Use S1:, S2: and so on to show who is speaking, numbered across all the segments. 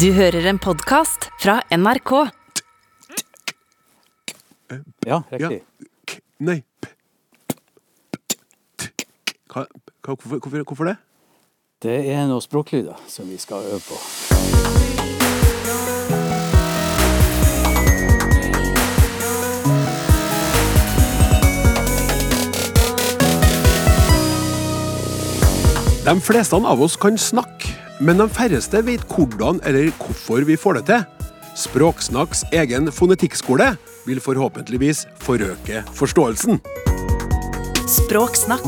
S1: Du hører en podkast fra NRK.
S2: Ja,
S3: Ja.
S2: riktig.
S3: K nei p hva, hva, hvorfor, hvorfor, hvorfor det?
S2: Det er noen språklyder som vi skal øve på.
S3: De fleste av oss kan snakke, men de færreste vet hvordan eller hvorfor vi får det til. Språksnakks egen fonetikkskole vil forhåpentligvis forøke forståelsen.
S1: Språksnakk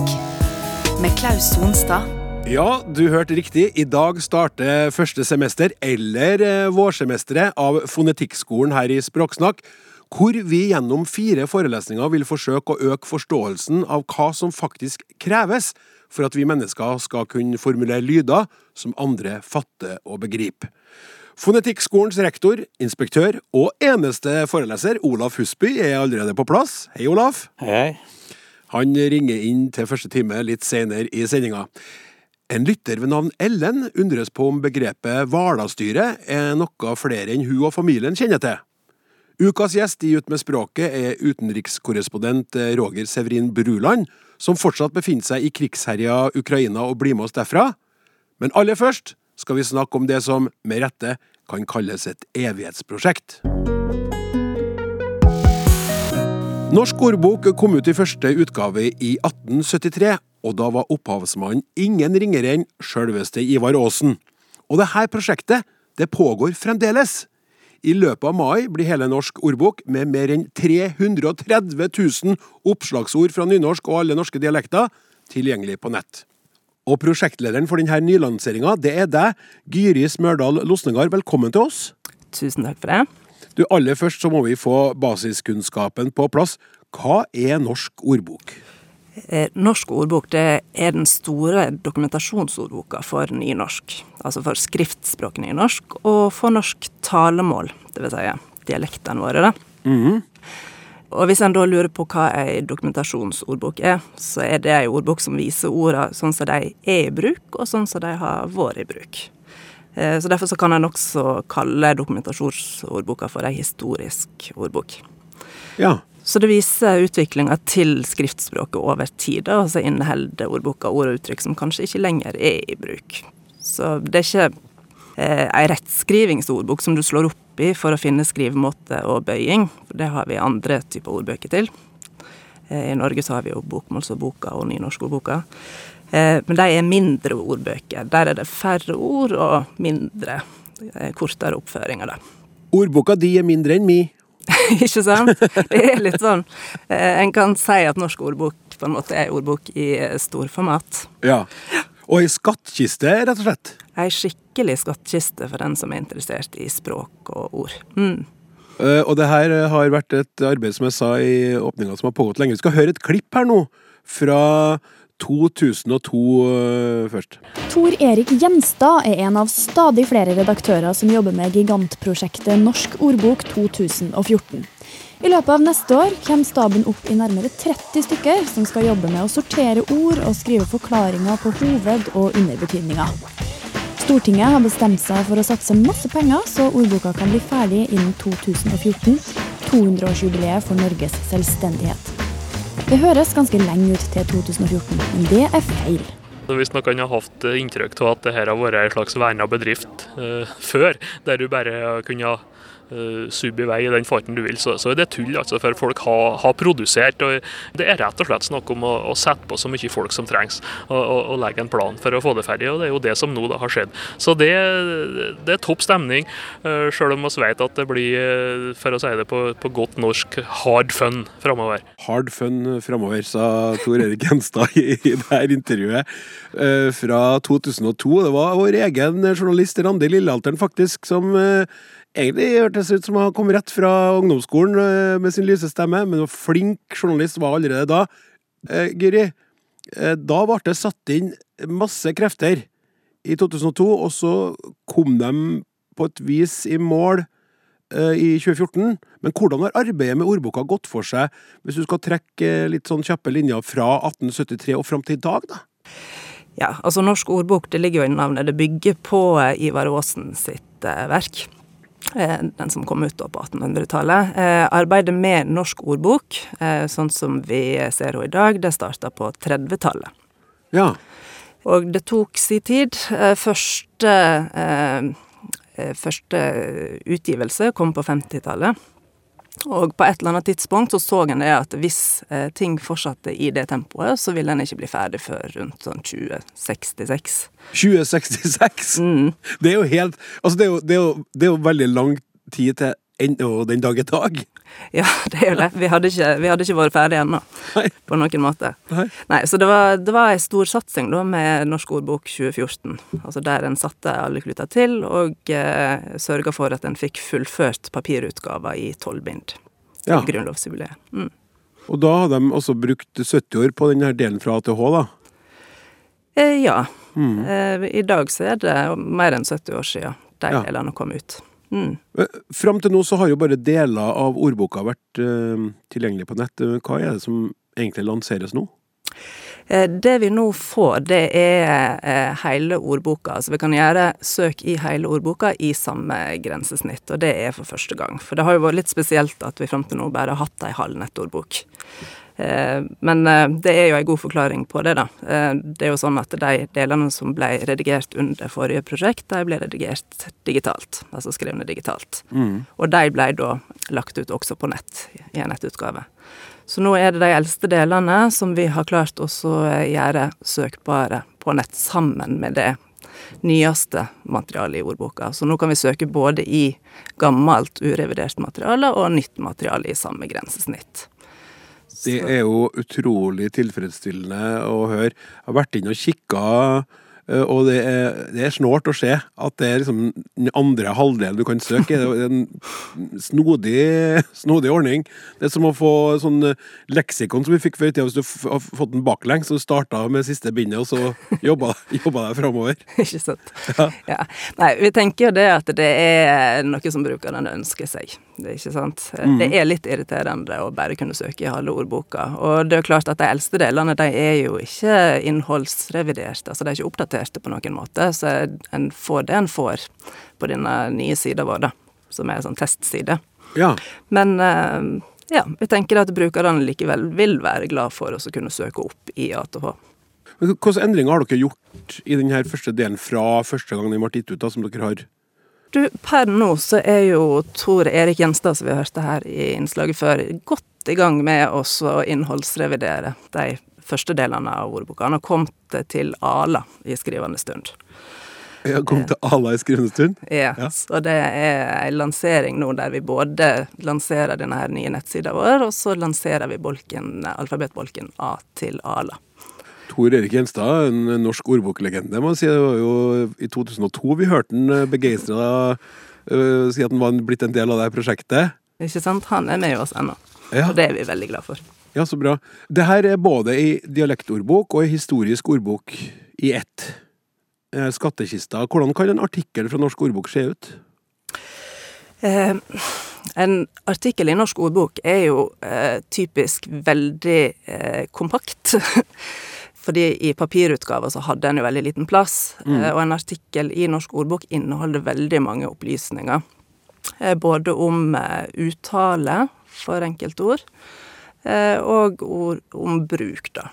S1: med Klaus Sonstad.
S3: Ja, du hørte riktig. I dag starter første semester, eller eh, vårsemesteret, av fonetikkskolen her i Språksnakk, hvor vi gjennom fire forelesninger vil forsøke å øke forståelsen av hva som faktisk kreves for at vi mennesker skal kunne formulere lyder som andre fatter og begriper. Fonetikkskolens rektor, inspektør og eneste foreleser, Olaf Husby, er allerede på plass. Hei, Olaf.
S2: Hei, hei.
S3: Han ringer inn til første time litt senere i sendinga. En lytter ved navn Ellen undres på om begrepet Hvalerstyre er noe flere enn hun og familien kjenner til. Ukas gjest i Ut med språket er utenrikskorrespondent Roger Severin Bruland, som fortsatt befinner seg i krigsherja Ukraina og blir med oss derfra. Men aller først skal vi snakke om det som med rette kan kalles et evighetsprosjekt. Norsk ordbok kom ut i første utgave i 1873, og da var opphavsmannen ingen ringere enn sjølveste Ivar Aasen. Og dette prosjektet det pågår fremdeles. I løpet av mai blir hele Norsk ordbok med mer enn 330 000 oppslagsord fra nynorsk og alle norske dialekter tilgjengelig på nett. Og prosjektlederen for denne nylanseringa, det er deg, Gyri Smørdal Losnegard. Velkommen til oss.
S4: Tusen takk for det.
S3: Du, Aller først så må vi få basiskunnskapen på plass. Hva er Norsk ordbok?
S4: Eh, Norsk ordbok det er den store dokumentasjonsordboka for nynorsk. Altså for skriftspråket nynorsk, og for norsk talemål, dvs. Si dialektene våre. da. Og hvis en da lurer på hva ei dokumentasjonsordbok er, så er det ei ordbok som viser orda sånn som de er i bruk, og sånn som de har vært i bruk. Eh, Så Derfor så kan en også kalle dokumentasjonsordboka for ei historisk ordbok.
S3: Ja,
S4: Så det viser utviklinga til skriftspråket over tid, og så inneholder ordboka ord og uttrykk som kanskje ikke lenger er i bruk. Så det er ikke eh, ei rettskrivingsordbok som du slår opp i for å finne skrivemåte og bøying, for det har vi andre typer ordbøker til. Eh, I Norge så har vi jo bokmålsordboka og nynorskordboka. Eh, men de er mindre ordbøker. Der er det færre ord og mindre, eh, kortere oppføringer, da.
S3: Ordboka di er mindre enn mi.
S4: Ikke sant? Det er litt sånn eh, En kan si at norsk ordbok på en måte er ordbok i eh, storformat.
S3: Ja. Og ei skattkiste, rett og slett.
S4: Ei skikkelig skattkiste for den som er interessert i språk og ord. Mm.
S3: Uh, og det her har vært et arbeid som jeg sa i åpninga som har pågått lenge. Vi skal høre et klipp her nå fra 2002 eh, først.
S5: Tor Erik Gjenstad er en av stadig flere redaktører som jobber med gigantprosjektet Norsk ordbok 2014. I løpet av neste år kommer staben opp i nærmere 30 stykker som skal jobbe med å sortere ord og skrive forklaringer på hoved- og underbetydninger. Stortinget har bestemt seg for å satse masse penger, så ordboka kan bli ferdig innen 2014, 200-årsjubileet for Norges selvstendighet. Det høres ganske lenge ut til 2014, men det er feil.
S6: Hvis noen har hatt inntrykk av at det her har vært en slags verna bedrift eh, før, der du bare kunne uh, subbe i vei i den farten du vil, så, så er det tull. altså, For folk har, har produsert. og Det er rett og slett snakk om å, å sette på så mye folk som trengs, og, og, og legge en plan for å få det ferdig. og Det er jo det som nå da har skjedd. Så det, det er topp stemning, sjøl selv om vi vet at det blir, eh, for å si det på, på godt norsk, hard fun framover.
S3: Hard fun framover, sa Tor Erik Gjenstad i, i dette intervjuet eh, fra 2002. Det var vår egen journalist Randi Lillealteren faktisk som eh, egentlig hørtes ut som han kom rett fra ungdomsskolen eh, med sin lyse stemme, men var flink journalist var allerede da. Eh, Giri, eh, da ble det satt inn masse krefter i 2002, og så kom de på et vis i mål eh, i 2014. Men hvordan har arbeidet med ordboka gått for seg, hvis du skal trekke eh, litt sånn kjappe linjer fra 1873 og fram til i dag, da?
S4: Ja, altså Norsk ordbok det ligger jo i navnet. Det bygger på Ivar Aasen sitt verk. Eh, den som kom ut da på 1800-tallet. Eh, arbeidet med norsk ordbok, eh, sånn som vi ser henne i dag, det starta på 30-tallet.
S3: Ja.
S4: Og det tok si tid. Første, første utgivelse kom på 50-tallet. Og på et eller annet tidspunkt så så en det at hvis eh, ting fortsatte i det tempoet, så ville en ikke bli ferdig før rundt sånn 2066.
S3: 2066!
S4: Mm.
S3: Det er jo helt Altså, det er jo, det er jo, det er jo veldig lang tid til ennå den dag i dag.
S4: Ja, det er jo det. Vi hadde ikke, vi hadde ikke vært ferdige ennå, på noen måte.
S3: Nei.
S4: Nei, så det var, det var ei stor satsing da med Norsk ordbok 2014. Altså der en satte alle kluter til, og eh, sørga for at en fikk fullført papirutgaver i tolv bind. til
S3: Ja.
S4: Grunnlovsjubileet. Mm.
S3: Og da hadde de også brukt 70 år på den her delen fra A til H, da.
S4: Eh, ja.
S3: Mm.
S4: Eh, I dag så er det mer enn 70 år siden de
S3: Ja.
S4: delene kom ut. Mm.
S3: Fram til nå så har jo bare deler av ordboka vært uh, tilgjengelig på nett. Eh, Hva er det som egentlig lanseres nå?
S4: Eh, Det vi nå får, det er eh, hele ordboka. Så vi kan gjøre søk i hele ordboka i samme grensesnitt, og det er for første gang. For det har jo vært litt spesielt at vi fram til nå bare har hatt ei halv nettordbok. Eh, Men eh, det er jo ei god forklaring på det, da. Eh, Det er jo sånn at de delene som ble redigert under forrige prosjekt, de ble redigert digitalt. Altså skrevne digitalt.
S3: Mm.
S4: Og de ble da lagt ut også på nett, i en nettutgave. Så nå er det de eldste delene som vi har klart eh, gjøre søkbare på nett sammen med det nyeste materialet i ordboka. Så nå kan vi søke både i gammelt, urevidert materiale og nytt materiale i samme grensesnitt.
S3: Det er jo utrolig tilfredsstillende å høre. Jeg har vært inne og kikka, eh, og det er, det er snålt å se at det er liksom den andre halvdelen du kan søke. Det er en snodig, snodig ordning. Det er som å få sånn leksikon som vi fikk før i tida, hvis du har fått den baklengs, så du starta med siste bindet, og så jobba, jobba deg framover.
S4: Ikke sant? Ja. Nei, vi tenker jo det at det er noe som brukerne ønsker seg. Det ikke sant? Det er litt irriterende å bare kunne søke i halve ordboka. Og det er klart at de eldste delene de er jo ikke innholdsreviderte, altså de er ikke oppdaterte på noen måte. Så en får det en får på denne nye sida vår, da. Som er en sånn testside.
S3: Ja.
S4: Men eh, ja, vi tenker at brukerne likevel vil være glad for å kunne søke opp i ATH.
S3: Hvilke endringer har dere gjort i denne første delen fra første gang den ble gitt ut, da, som dere har
S4: Du, per nå så er jo Tor Erik Gjenstad, som vi hørte her i innslaget før, godt i gang med å innholdsrevidere de første delene av ordboka. Han har kommet til Ala i skrivende stund.
S3: Jeg kom til Ala i skrivende stund?
S4: Ja,
S3: Ja.
S4: Så det er en lansering nå der vi både lanserer denne her nye nettsida vår, og så lanserer vi bolken, alfabetbolken A til Ala.
S3: Tor Erik Gjenstad, en norsk ordboklegende. må sier si. Det var jo i 2002 vi hørte han begeistra si at han var blitt en del av det prosjektet.
S4: Ikke sant? Han er med oss ennå,
S3: Ja,
S4: og det er vi veldig glad for.
S3: ja, så bra. Det her er både i dialektordbok og i historisk ordbok i ett. Eh, Skattkista. Hvordan kan en artikkel fra norsk ordbok se ut?
S4: Eh, en artikkel i Norsk ordbok er jo eh, typisk veldig eh, kompakt. Fordi i papirutgava så hadde en jo veldig liten plass, mm. og en artikkel i Norsk ordbok inneholder veldig mange opplysninger. Eh, både om eh, uttale for enkeltord, eh, og ord om bruk, da.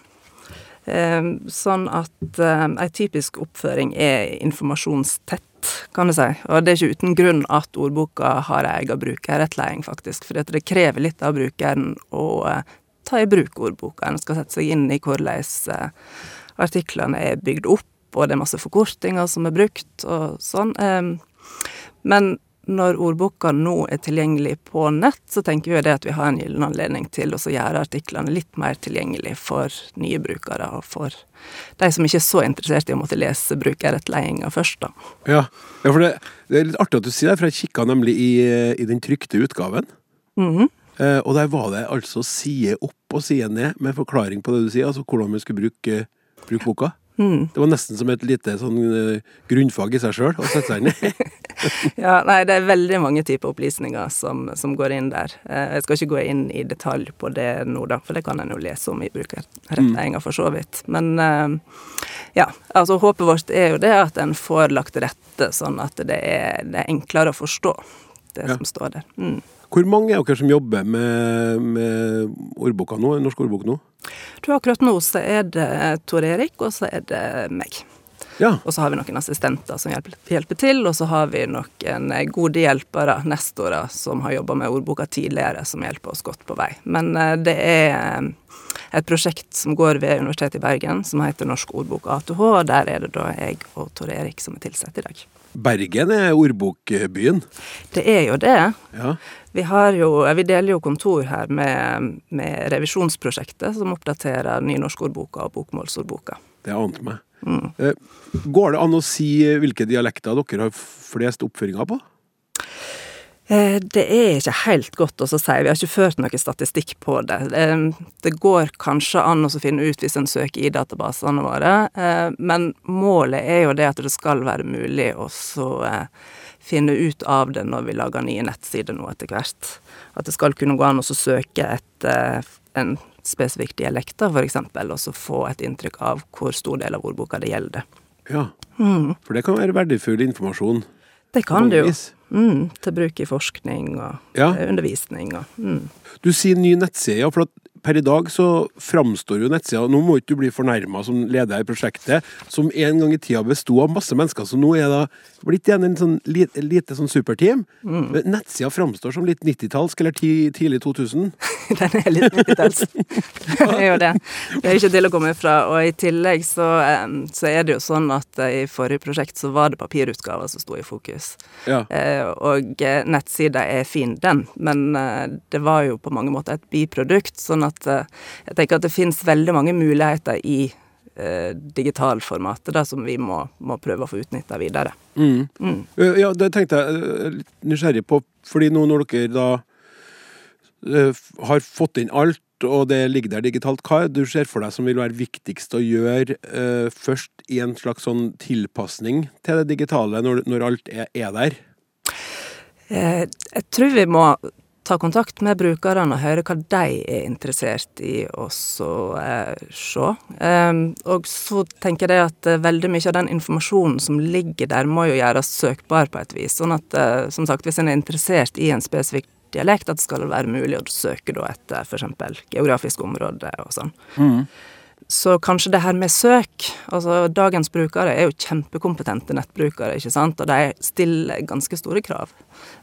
S4: Eh, sånn at eh, ei typisk oppføring er informasjonstett, kan du si. Og det er ikke uten grunn at ordboka har ei egen brukerrettledning, faktisk. For det krever litt av brukeren å eh, ta i bruk ordboka. En skal sette seg inn i hvordan eh, artiklene er bygd opp, og det er masse forkortinger som er brukt, og sånn. Eh, men når ordboka nå er tilgjengelig på nett, så tenker vi det at vi har en gyllen anledning til å gjøre artiklene litt mer tilgjengelig for nye brukere, og for de som ikke er så interessert i å måtte lese brukerrettledninga først, da.
S3: Ja, ja for det, det er litt artig at du sier det, for jeg kikka nemlig i, i den trykte utgaven.
S4: Mhm.
S3: Eh, og der var det altså side opp og side ned med forklaring på det du sier, altså hvordan vi skulle bruke, bruke boka.
S4: Mm.
S3: Det var nesten som et lite sånn eh, grunnfag i seg sjøl å sette seg inn i.
S4: Ja, nei, det er veldig mange typer opplysninger som, som går inn der. Eh, Jeg skal ikke gå inn i detalj på det nå, da, for det kan en jo lese om i brukerrettledninga for så vidt. Men eh, ja, altså håpet vårt er jo det at en får lagt til rette sånn at det er, det er enklere å forstå det
S3: Ja.
S4: som står der. Mm.
S3: Hvor mange er dere som jobber med, med ordboka nå, norsk ordbok nå?
S4: Du, akkurat nå så er det Tor Erik, og så er det meg.
S3: Ja.
S4: Og så har vi noen assistenter som hjelper, hjelper til, og så har vi noen gode hjelpere, nestorer, som har jobba med ordboka tidligere, som hjelper oss godt på vei. Men eh, det er et prosjekt som går ved Universitetet i Bergen, som heter Norsk ordbok ATH, og der er det da jeg og Tor Erik som er tilsatt i dag.
S3: Bergen er ordbokbyen.
S4: Det er jo det.
S3: Ja.
S4: Vi, har jo, vi deler jo kontor her med, med revisjonsprosjektet, som oppdaterer nynorskordboka og bokmålsordboka.
S3: Det ante meg. Mm. Går det an å si hvilke dialekter dere har flest oppføringer på?
S4: Eh, Det er ikke helt godt å si. Vi har ikke ført noe statistikk på det. Eh, Det går kanskje an å finne ut hvis en søker i databasene våre, eh, men målet er jo det at det skal være mulig å finne ut av det når vi lager nye nettsider nå etter hvert. At det skal kunne gå an å søke etter en spesifikk dialekt, f.eks., og så få et inntrykk av hvor stor del av ordboka det gjelder.
S3: Ja. For det kan være verdifull informasjon.
S4: Det kan det jo. Mm, til bruk i forskning og
S3: Ja.
S4: eh, undervisning og mm.
S3: Du sier ny nettside, for at per i dag så framstår jo nettsida Nå må ikke du bli fornærma som leder i prosjektet, som en gang i tida besto av masse mennesker, så nå er det blitt igjen en sånn lite, lite sånn superteam.
S4: Mm.
S3: Nettsida framstår som litt 90-tallsk, eller ti, tidlig 2000.
S4: Den er litt 90-tallsk. Det er jo det. Det er ikke til å komme ifra. Og i tillegg så, så er det jo sånn at eh, i forrige prosjekt så var det papirutgaver som sto i fokus.
S3: Ja.
S4: Eh, Og eh, nettsida er fin, den, men eh, det var jo på mange måter et biprodukt. Sånn at eh, jeg tenker at det finnes veldig mange muligheter i digitalformatet da, som vi må, må prøve å få utnytta videre.
S3: Mm.
S4: Mm.
S3: Ja, det tenkte jeg litt nysgjerrig på, fordi nå når dere da har fått inn alt, og det ligger der digitalt, hva er det du ser for deg som vil være viktigst å gjøre eh, først i en slags sånn tilpasning til det digitale, når, når alt er, er der?
S4: Eh, Jeg tror vi må ta kontakt med brukerne og høre hva de er interessert i å eh, se. Eh, og så tenker jeg at eh, veldig mye av den informasjonen som ligger der, må jo gjøres søkbar på et vis. Sånn at, eh, som sagt, hvis en er interessert i en spesifikk dialekt, at det skal være mulig å søke da etter f.eks. geografisk område og sånn. Så kanskje det her med søk Altså, dagens brukere er jo kjempekompetente nettbrukere, ikke sant, og de stiller ganske store krav.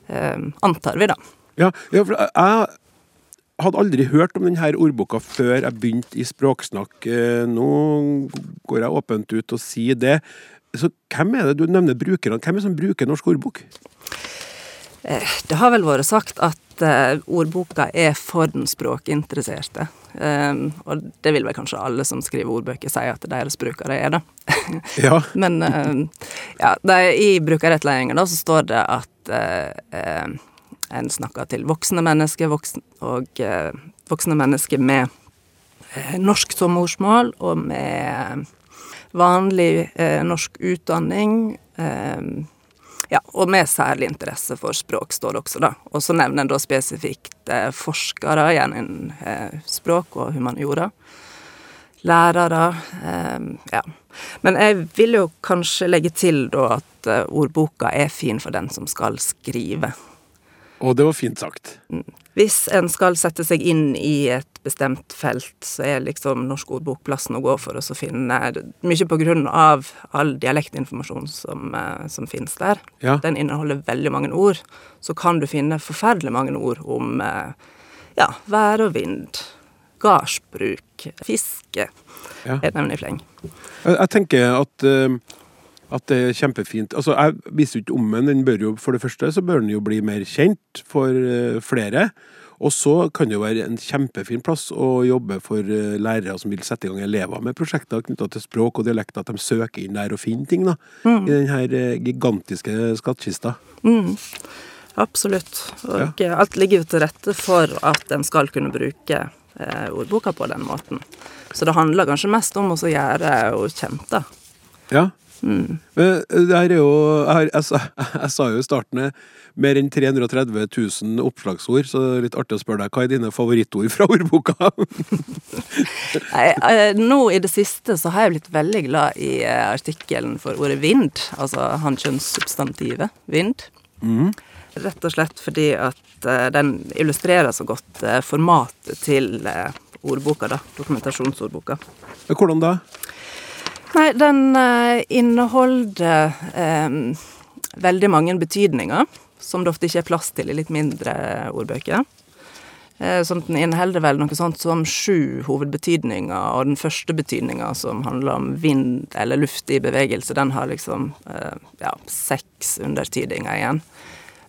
S4: Eh, antar vi, da.
S3: Ja, ja for jeg hadde aldri hørt om denne ordboka før jeg begynte i Språksnakk. Eh, Nå går jeg åpent ut og sier det. Så hvem er det du nevner brukerne? Hvem er det som bruker norsk ordbok?
S4: Eh, Det har vel vært sagt at eh, ordboka er for den språkinteresserte. Um, og det vil vel kanskje alle som skriver ordbøker si at deres brukere er, da.
S3: Ja.
S4: Men eh, ja, det er, i brukerrettledninga da så står det at uh, uh, en snakker til voksne mennesker voksen, og uh, voksne mennesker med norsk som morsmål og med vanlig norsk utdanning. Eh, ja, og med særlig interesse for språk, står det også, da. Og så nevner en da spesifikt eh, forskere, gjennom innen eh, språk og humaniora. Lærere. Eh, ja. Men jeg vil jo kanskje legge til da at eh, ordboka er fin for den som skal skrive.
S3: Og det var fint sagt.
S4: Hvis en skal sette seg inn i et bestemt felt, så er liksom Norsk ordbok plassen å gå for å finne Mye på grunn av all dialektinformasjon som, eh, som finnes der.
S3: Ja.
S4: Den inneholder veldig mange ord. Så kan du finne forferdelig mange ord om eh, ja, vær og vind, gardsbruk, fiske.
S3: Ja.
S4: Jeg nevner i fleng.
S3: Jeg, jeg tenker at, eh, at det er kjempefint. Altså, jeg viser jo ikke om den. Den bør jo, for det første så bør den jo bli mer kjent for eh, flere. Og så kan det jo være en kjempefin plass å jobbe for eh, lærere som vil sette i gang elever med prosjekter knytta til språk og dialekt, at de søker inn der og finner ting da, i den her eh, gigantiske skattkista.
S4: Mm. Absolutt. Og ja. alt ligger jo til rette for at en skal kunne bruke eh, ordboka på den måten. Så det handler kanskje mest om å gjøre henne kjent, da.
S3: Ja.
S4: Mm.
S3: Eh, det her er jo Jeg, jeg, sa, jeg sa jo i starten eh, mer enn 330 000 oppslagsord, så det er litt artig å spørre deg hva er dine favorittord fra ordboka?
S4: Nei, eh, nå i det siste så har jeg blitt veldig glad i artikkelen for ordet vind, altså hankjønnssubstantivet vind. Rett og slett fordi at den illustrerer så godt formatet til ordboka, da. Dokumentasjonsordboka.
S3: Hvordan da?
S4: Nei, den eh, inneholder eh, veldig mange betydninger, som det ofte ikke er plass til i litt mindre ordbøker. Sånn den inneholder vel noe sånt som sju hovedbetydninger, og den første betydninga som handler om vind eller luft i bevegelse, den har liksom eh, ja, seks undertidinger igjen.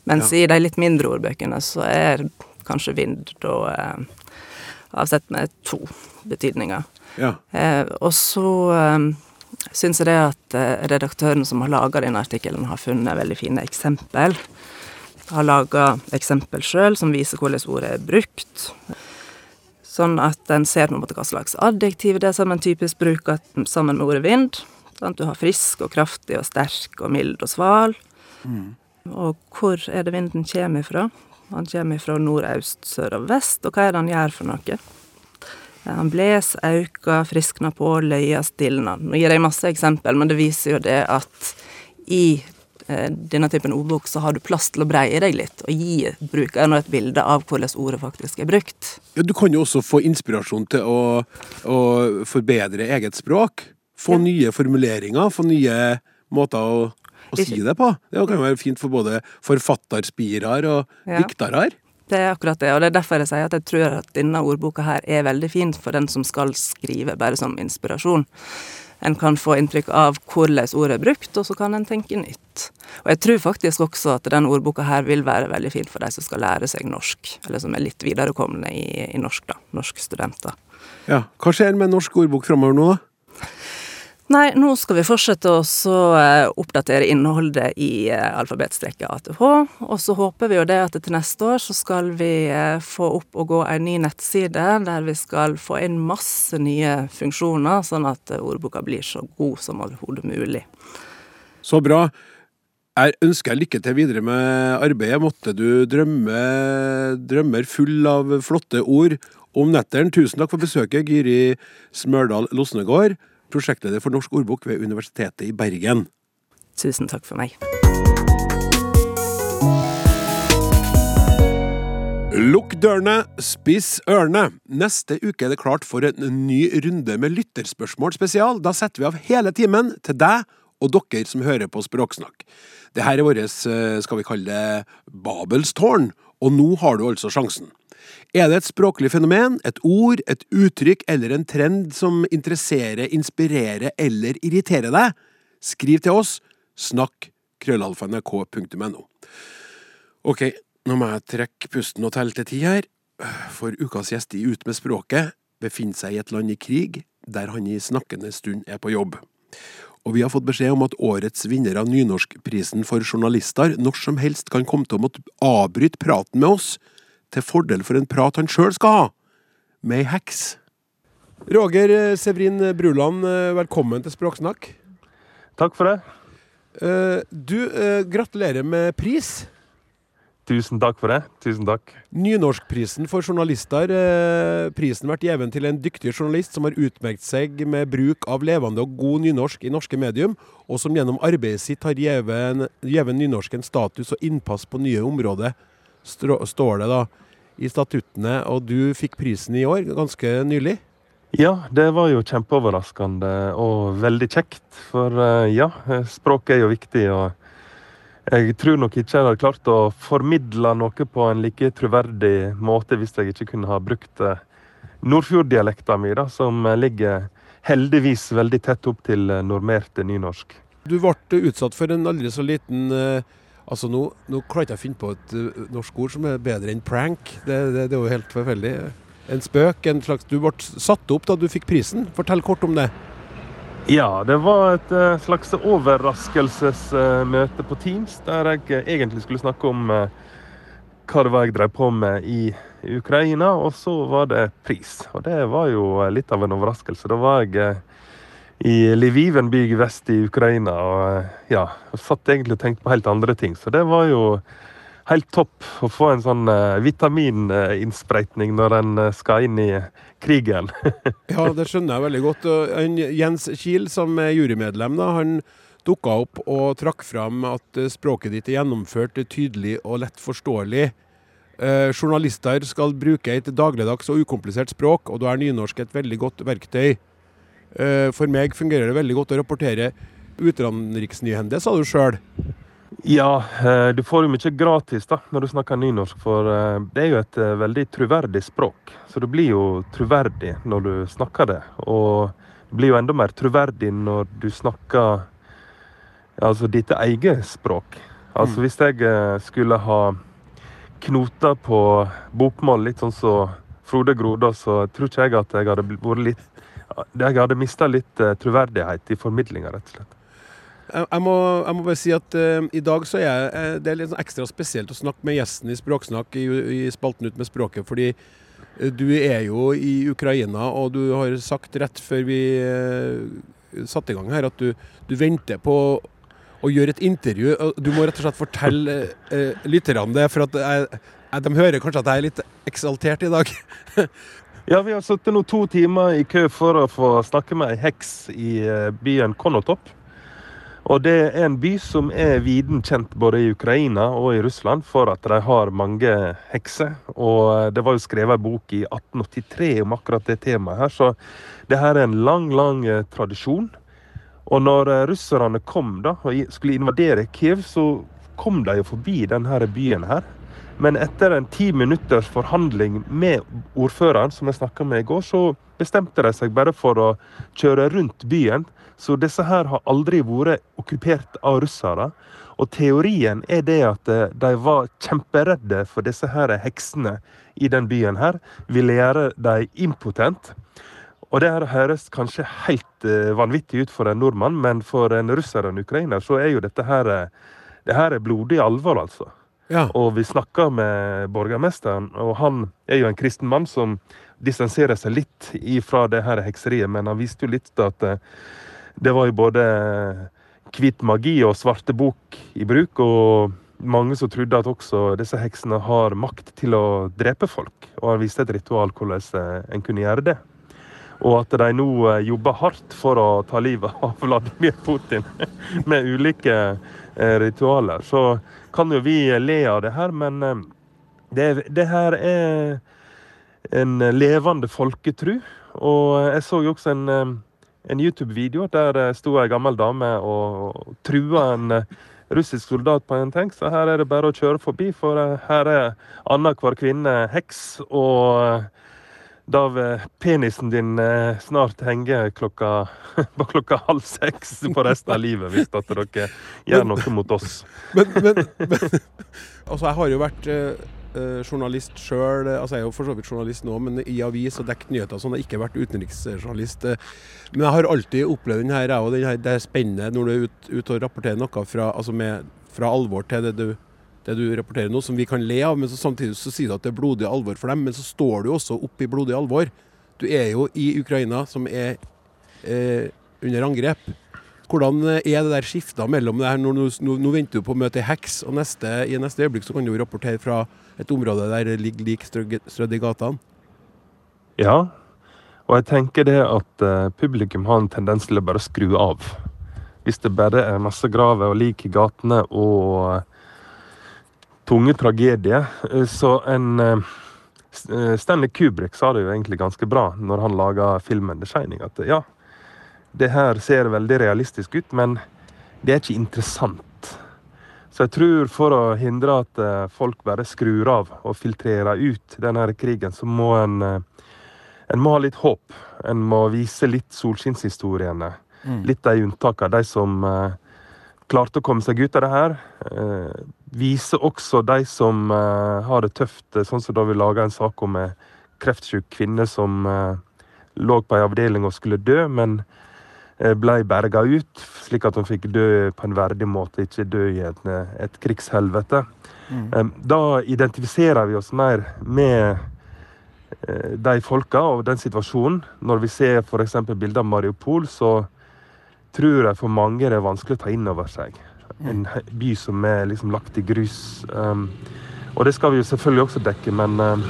S4: Mens i de litt mindre ordbøkene så er kanskje vind da eh, avsett med to betydninger.
S3: Ja.
S4: Eh, og så syns jeg det at eh, redaktøren som har laga denne artikkelen, har funnet veldig fine eksempel. Har laga eksempel sjøl som viser hvordan ordet er brukt. Sånn at en ser på en måte hva slags adjektiv det er som en typisk bruker sammen med ordet vind. Sånn at du har frisk og kraftig og sterk og mild og sval. Og hvor er det vinden kommer ifra? Han kommer ifra nordøst, sør og vest, og hva er det han gjør for noe? Han bles, auka, friskna på, løya, stilna. Nå gir jeg masse eksempel, men det viser jo det at i eh, denne typen ordbok så har du plass til å breie deg litt, og gi brukeren et bilde av hvordan ordet faktisk er brukt.
S3: Ja, du kan jo også få inspirasjon til å, å forbedre eget språk. Få
S4: Ja.
S3: nye formuleringer, få nye måter å, å si det på. Det kan jo være fint for både forfatterspirer og
S4: Ja.
S3: diktere.
S4: Det er akkurat det, og det er derfor jeg sier at jeg tror at denne ordboka her er veldig fin for den som skal skrive, bare som inspirasjon. En kan få inntrykk av hvordan ordet er brukt, og så kan en tenke nytt. Og jeg tror faktisk også at denne ordboka her vil være veldig fin for de som skal lære seg norsk, eller som er litt viderekomne i, i norsk, da. Norske studenter.
S3: Ja. Hva skjer med norsk ordbok framover nå? da?
S4: Nei, nå skal vi fortsette å eh, oppdatere innholdet i alfabetstreket ATH. Og så håper vi jo det at til neste år så skal vi eh, få opp og gå en ny nettside der vi skal få inn masse nye funksjoner, sånn at eh, ordboka blir så god som overhodet mulig.
S3: Så bra. Jeg ønsker lykke til videre med arbeidet. Måtte du drømme drømmer full av flotte ord om netteren. Tusen takk for besøket, Giri Smørdal Losnegård, prosjektleder for Norsk ordbok ved Universitetet i Bergen.
S4: Tusen takk for meg.
S3: Lukk dørene, spiss ørene. Neste uke er det klart for en ny runde med lytterspørsmål spesial. Da setter vi av hele timen til deg og dere som hører på Språksnakk. Det her er vårt, eh, skal vi kalle det, Babelstårn, og nå har du altså sjansen. Er det et språklig fenomen, et ord, et uttrykk eller en trend som interesserer, inspirerer eller irriterer deg? Skriv til oss. Snakk krøllalfa.nrk.no. Ok, nå må jeg trekke pusten og telle til ti her. For ukas gjest i Ut med språket befinner seg i et land i krig, der han i snakkende stund er på jobb. Og vi har fått beskjed om at årets vinner av Nynorskprisen for journalister når som helst kan komme til å måtte avbryte praten med oss, til fordel for en prat han sjøl skal ha, med ei heks. Roger eh, Sevrin Bruland, eh, velkommen til Språksnakk.
S7: Takk for det.
S3: Eh, Du, gratulerer med pris.
S7: Tusen takk for det. Tusen takk.
S3: Nynorskprisen for journalister. Prisen vært gitt til en dyktig journalist som har utmerket seg med bruk av levende og god nynorsk i norske medium, og som gjennom arbeidet sitt har gitt nynorsken status og innpass på nye områder, står det da i statuttene. Og du fikk prisen i år, ganske nylig.
S7: Ja, det var jo kjempeoverraskende og veldig kjekt. For eh, ja, språk språket er jo viktig. og jeg tror nok ikke jeg hadde klart å formidle noe på en like troverdig måte hvis jeg ikke kunne ha brukt eh, nordfjorddialekta mi, da, som ligger heldigvis veldig tett opp til eh, normerte nynorsk.
S3: Du ble utsatt for en aldri så liten eh, Altså, nå, nå klarer jeg å finne på et eh, norsk ord som er bedre enn prank. Det, det, det er jo helt forferdelig. En spøk, en slags Du ble satt opp da du fikk prisen. Fortell kort om det.
S7: Ja, det var et eh, slags overraskelsesmøte på Teams, der jeg eh, egentlig skulle snakke om hva det var jeg drev på med i Ukraina, og så var det pris. Og det var jo litt av en overraskelse. Da var jeg i Lviv, en by vest i Ukraina. Og ja, jeg satt egentlig og tenkte på helt andre ting. Så det var jo helt topp å få en sånn uh, vitamininnsprøytning når en uh, skal inn i krigen.
S3: ja, det skjønner jeg veldig godt. Jens Kiel, som er jurymedlem, da, han dukka opp og trakk fram at språket ditt er gjennomført tydelig og lett forståelig. Eh, journalister skal bruke et dagligdags og ukomplisert språk, og da er nynorsk et veldig godt verktøy. Eh, for meg fungerer det veldig godt å rapportere utenriksnyhender, sa du sjøl.
S7: Ja, eh, du får jo mye gratis da, når du snakker nynorsk, for eh, det er jo et veldig troverdig språk. Så du blir jo troverdig når du snakker det. Og du blir jo enda mer troverdig når du snakker altså ditt eget språk. Altså mm. hvis jeg skulle ha knota på bokmål, litt sånn som så Frode Grodås, så tror ikke jeg at jeg hadde vært litt Jeg hadde mista litt troverdighet i formidlinga, rett og slett.
S3: Jeg må, jeg må, bare si at uh, i dag så er jeg, uh, det er litt sånn ekstra spesielt å snakke med gjesten i Språksnakk i, i spalten Ut med språket, fordi uh, du er jo i Ukraina, og du har sagt rett før vi satte i gang her, at du, du, venter på å gjøre et intervju. Du må rett og slett fortelle lytterne det, for at jeg, de hører kanskje at jeg er litt eksaltert i dag.
S7: ja, vi har sittet nå to timer i kø for å få snakke med ei heks i byen Konotop. Og det er en by som er viden kjent både i Ukraina og i Russland for at de har mange hekser. Og det var jo skrevet en bok i 1883 om akkurat det temaet her, så det her er en lang, lang eh, tradisjon. Og når eh, russerne kom da, og skulle invadere Kiev, så kom de jo forbi denne byen her. Men etter en ti minutters forhandling med ordføreren, som jeg snakka med i går, så bestemte de seg bare for å kjøre rundt byen så disse her har aldri vært okkupert av russere. Og teorien er det at eh, de var kjemperedde for disse her heksene i den byen her. Ville gjøre dem impotent. Og det her høres kanskje helt uh, vanvittig ut for en nordmann, men for en russer og en ukrainer så er jo dette her eh, det her er blodig alvor, altså. Ja. Og vi snakka med borgermesteren, og han er jo en kristen mann som distanserer seg litt ifra det her hekseriet, men han viste jo litt at uh, det var jo både hvit magi og svarte bok i bruk. Og mange som trodde at også disse heksene har makt til å drepe folk. Og han viste et ritual hvordan eh, en kunne gjøre det. Og at de nå eh, jobber hardt for å ta livet av Vladimir Putin med ulike eh, ritualer. Så kan jo vi le av det her, men det, det her er en levende folketru. Og jeg så jo også en en YouTube-video der sto ei gammel dame og trua en eh, russisk soldat på en tank. Så her er det bare å kjøre forbi, for eh, her er annenhver kvinne heks. Og eh, da vil penisen din snart henge klokka, på klokka halv seks på resten av livet, hvis at dere gjør noe mot oss.
S3: Men, men, men altså, jeg har jo vært uh, journalist sjøl. Altså, jeg er jo for så vidt journalist nå, men i avis og dekket nyheter sånn. Jeg har ikke vært utenriksjournalist. Men jeg har alltid opplevd den her, jeg, her, det er spennende når du er ute ut og rapporterer noe fra, altså med, fra alvor til det du, det du rapporterer nå, som vi kan le av. Men så samtidig så sier du at det er blodig alvor for dem. Men så står du også oppe i blodig alvor. Du er jo i Ukraina, som er eh, under angrep. Hvordan er det der skifta mellom det her? Nå, nå, nå, venter du på å møte ei heks, og neste, i neste øyeblikk så kan du rapportere fra et område der det ligger lik strødd i gatene.
S7: Ja, og jeg tenker det at uh, publikum har en tendens til å bare skru av. Hvis det bare er masse graver og lik i gatene og tunge tragedier, uh, så en Stanley Kubrick sa det jo egentlig ganske bra når han laga filmen 'The Shining'. At ja, det her ser veldig realistisk ut, men det er ikke interessant. Så jeg tror for å hindre at eh, folk bare skrur av og filtrerer ut denne krigen, så må en, eh, en må ha litt håp. En må vise litt solskinnshistoriene. Mm. Litt de unntakene. De som klarte å komme seg ut av det her. Vise også de som uh, har det tøft, sånn som da vi laga en sak om en kreftsyk kvinne som lå på en avdeling og skulle dø, men Eh, ble berga ut, slik at hun fikk dø på en verdig måte, ikke dø i et, et krigshelvete. Mm. Da identifiserer vi oss mer med eh, de folka og den situasjonen. Når vi ser f.eks. bilder av Mariupol, så tror jeg for mange det er vanskelig å ta inn over seg. En by som er liksom lagt i grus. Um, og det skal vi jo selvfølgelig også dekke, men um,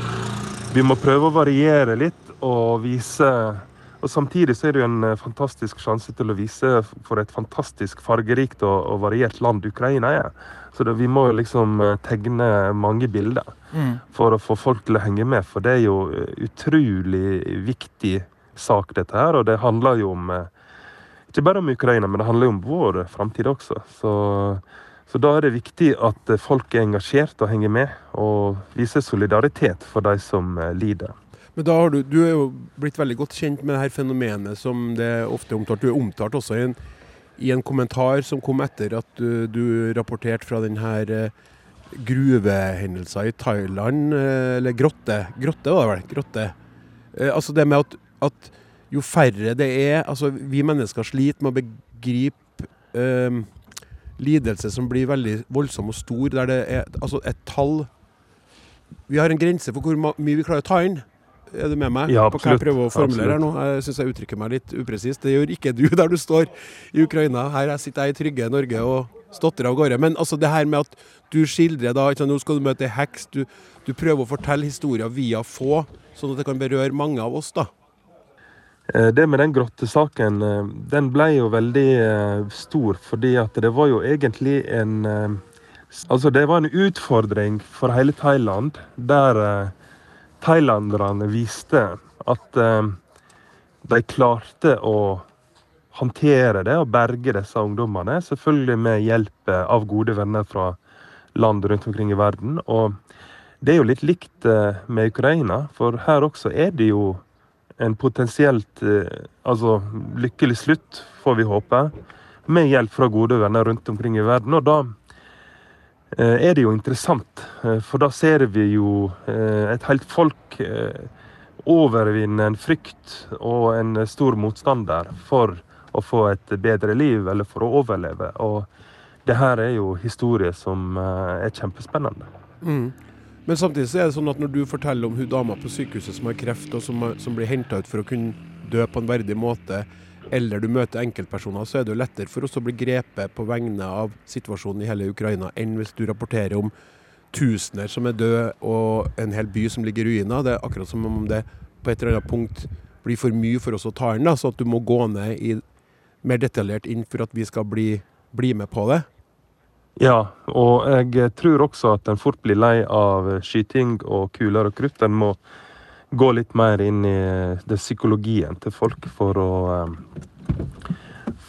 S7: vi må prøve å variere litt og vise Og samtidig så er det jo en eh, fantastisk sjanse til å vise for et fantastisk fargerikt og, og variert land Ukraina er. Så det, vi må jo liksom eh, tegne mange bilder for å få folk til å henge med. For det er jo eh, utrolig viktig sak, dette her. Og det handler jo om ikke bare om Ukraina, men det handler jo om vår framtid også. Så, så da er det viktig at folk er engasjert og henger med, og viser solidaritet for de som eh, lider.
S3: Men da har du, du er jo blitt veldig godt kjent med det her fenomenet som det er ofte omtalt. Du er omtalt også i en, i en kommentar som kom etter at du, du rapporterte fra denne eh, i Thailand, eh, eller grotte. Grotte var det vel? Grotte. Altså det med at, at jo færre det er Altså vi mennesker sliter med å begripe eh, lidelse som blir veldig voldsom og stor, der det er altså et tall Vi har en grense for hvor mye vi klarer å ta inn. Er du med meg
S7: Ja,
S3: på hva jeg prøver å formulere her nå? Jeg syns jeg uttrykker meg litt upresist. Det gjør ikke du der du står i Ukraina. Her jeg sitter jeg i trygge Norge og stotrer av gårde. Men altså det her med at du skildrer da ikke sant, Nå skal du møte ei heks. Du, du prøver å fortelle historier via få, sånn at det kan berøre mange av oss, da.
S7: Eh, Det med den grottesaken, eh, den ble jo veldig eh, stor, fordi at det var jo egentlig en Altså, det var en utfordring for hele Thailand, der thailanderne viste at de klarte å håndtere det og berge disse ungdommene. Selvfølgelig med hjelp av gode venner fra land rundt omkring i verden. Og det er jo litt likt med Ukraina, for her også er det jo en potensielt eh, altså lykkelig slutt, får vi håpe, med hjelp fra gode venner rundt omkring i verden. Og da eh, er det jo interessant, eh, for da ser vi jo et helt folk overvinne en frykt og en stor motstander for å få et bedre liv, eller for å overleve. Og det her er jo historie som er kjempespennende.
S3: Men samtidig så er det sånn at når du forteller om hun dama på sykehuset som har kreft, og som, som blir henta ut for å kunne dø på en verdig måte, eller du møter enkeltpersoner, så er det jo lettere for oss å bli grepet på vegne av situasjonen i hele Ukraina, enn hvis du rapporterer om tusener som er døde, og en hel by som ligger i ruiner. Det er akkurat som om det på et eller annet punkt blir for mye for oss å ta inn, da, så at du må gå ned i mer detaljert inn for at vi skal bli, bli med på det.
S7: Ja, og jeg tror også at en fort blir lei av skyting og kuler og krutt. En må gå litt mer inn i det psykologien til folk for å eh,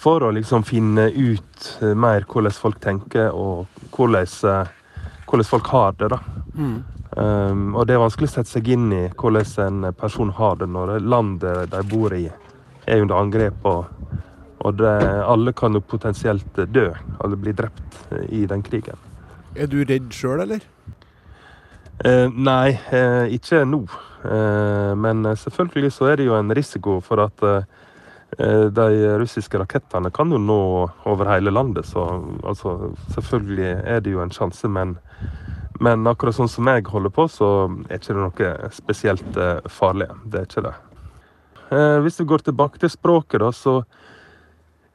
S7: For å liksom finne ut eh, mer hvordan folk tenker, og hvordan, eh, hvordan folk har det, da. Um, og det er vanskelig å sette seg inn i hvordan en person har det når landet de bor i, er under angrep. og og det, alle kan jo potensielt dø alle blir drept i den krigen.
S3: Er du redd sjøl, eller?
S7: Eh, nei, eh, ikke nå. Eh, men selvfølgelig så er det jo en risiko for at eh, de russiske rakettene kan jo nå over hele landet. Så altså, selvfølgelig er det jo en sjanse, men, men akkurat sånn som jeg holder på, så er ikke det noe spesielt eh, farlig. Det er ikke det. Eh, hvis vi går tilbake til språket, da, så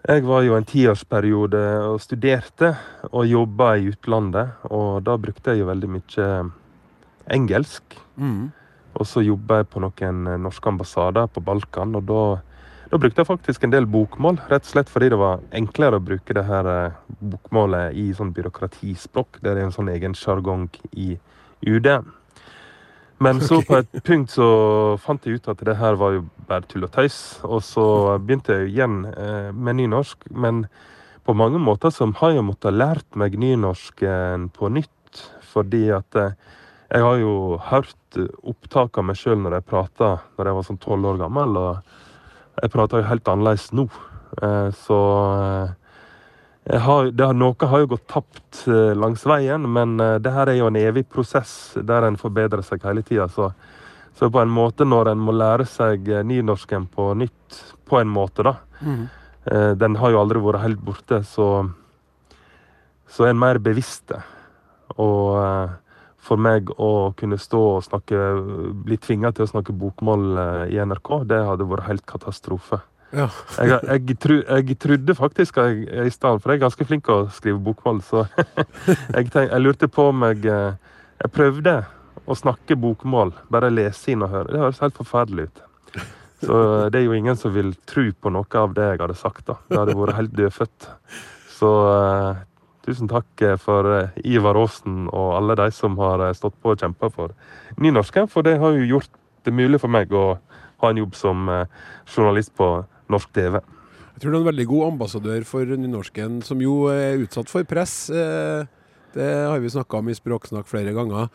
S7: jeg var jo en tiårsperiode og studerte og jobba i utlandet. Og da brukte jeg jo veldig mye engelsk. Og så jobba jeg på noen norske ambassader på Balkan, og da, da brukte jeg faktisk en del bokmål. Rett og slett fordi det var enklere å bruke det her eh, bokmålet i sånn byråkratispråk. Det er en sånn egen sjargong i UD. Men så på et punkt så fant jeg ut at det her var jo bare tull og tøys. Og så begynte jeg igjen eh, med nynorsk. Men på mange måter så har jeg måttet lært meg nynorsken på nytt. Fordi at eh, jeg har jo hørt opptak av meg sjøl når jeg prata når jeg var sånn tolv år gammel. Og jeg prater jo helt annerledes nå. Eh, så har, det har, noe har jo gått tapt eh, langs veien, men eh, det her er jo en evig prosess der en forbedrer seg hele tida. Så, så på en måte, når en må lære seg eh, nynorsken på nytt, på en måte, da mm. Den har jo aldri vært helt borte, så, så er en mer bevisst det. Og for meg å kunne stå og snakke, bli tvinga til å snakke bokmål i NRK, det hadde vært helt katastrofe.
S3: Ja.
S7: Jeg, jeg, tru, jeg trodde faktisk jeg, i stedet, for jeg er ganske flink til å skrive bokmål, så jeg, tenk, jeg lurte på om jeg eh, Jeg prøvde å snakke bokmål, bare lese inn og høre. Det høres helt forferdelig ut. Så eh, det er jo ingen som vil tro på noe av det jeg hadde sagt. da. Det hadde vært helt dødfødt. Så uh, tusen takk for uh, Ivar Aasen og alle de som har stått på og kjempa for nynorsken, for det har jo gjort det mulig for meg å ha en jobb som uh, journalist på norsk TV.
S3: Jeg tror du er en veldig god ambassadør for nynorsken, som jo er utsatt for press. Det har vi snakka om i Språksnakk flere ganger.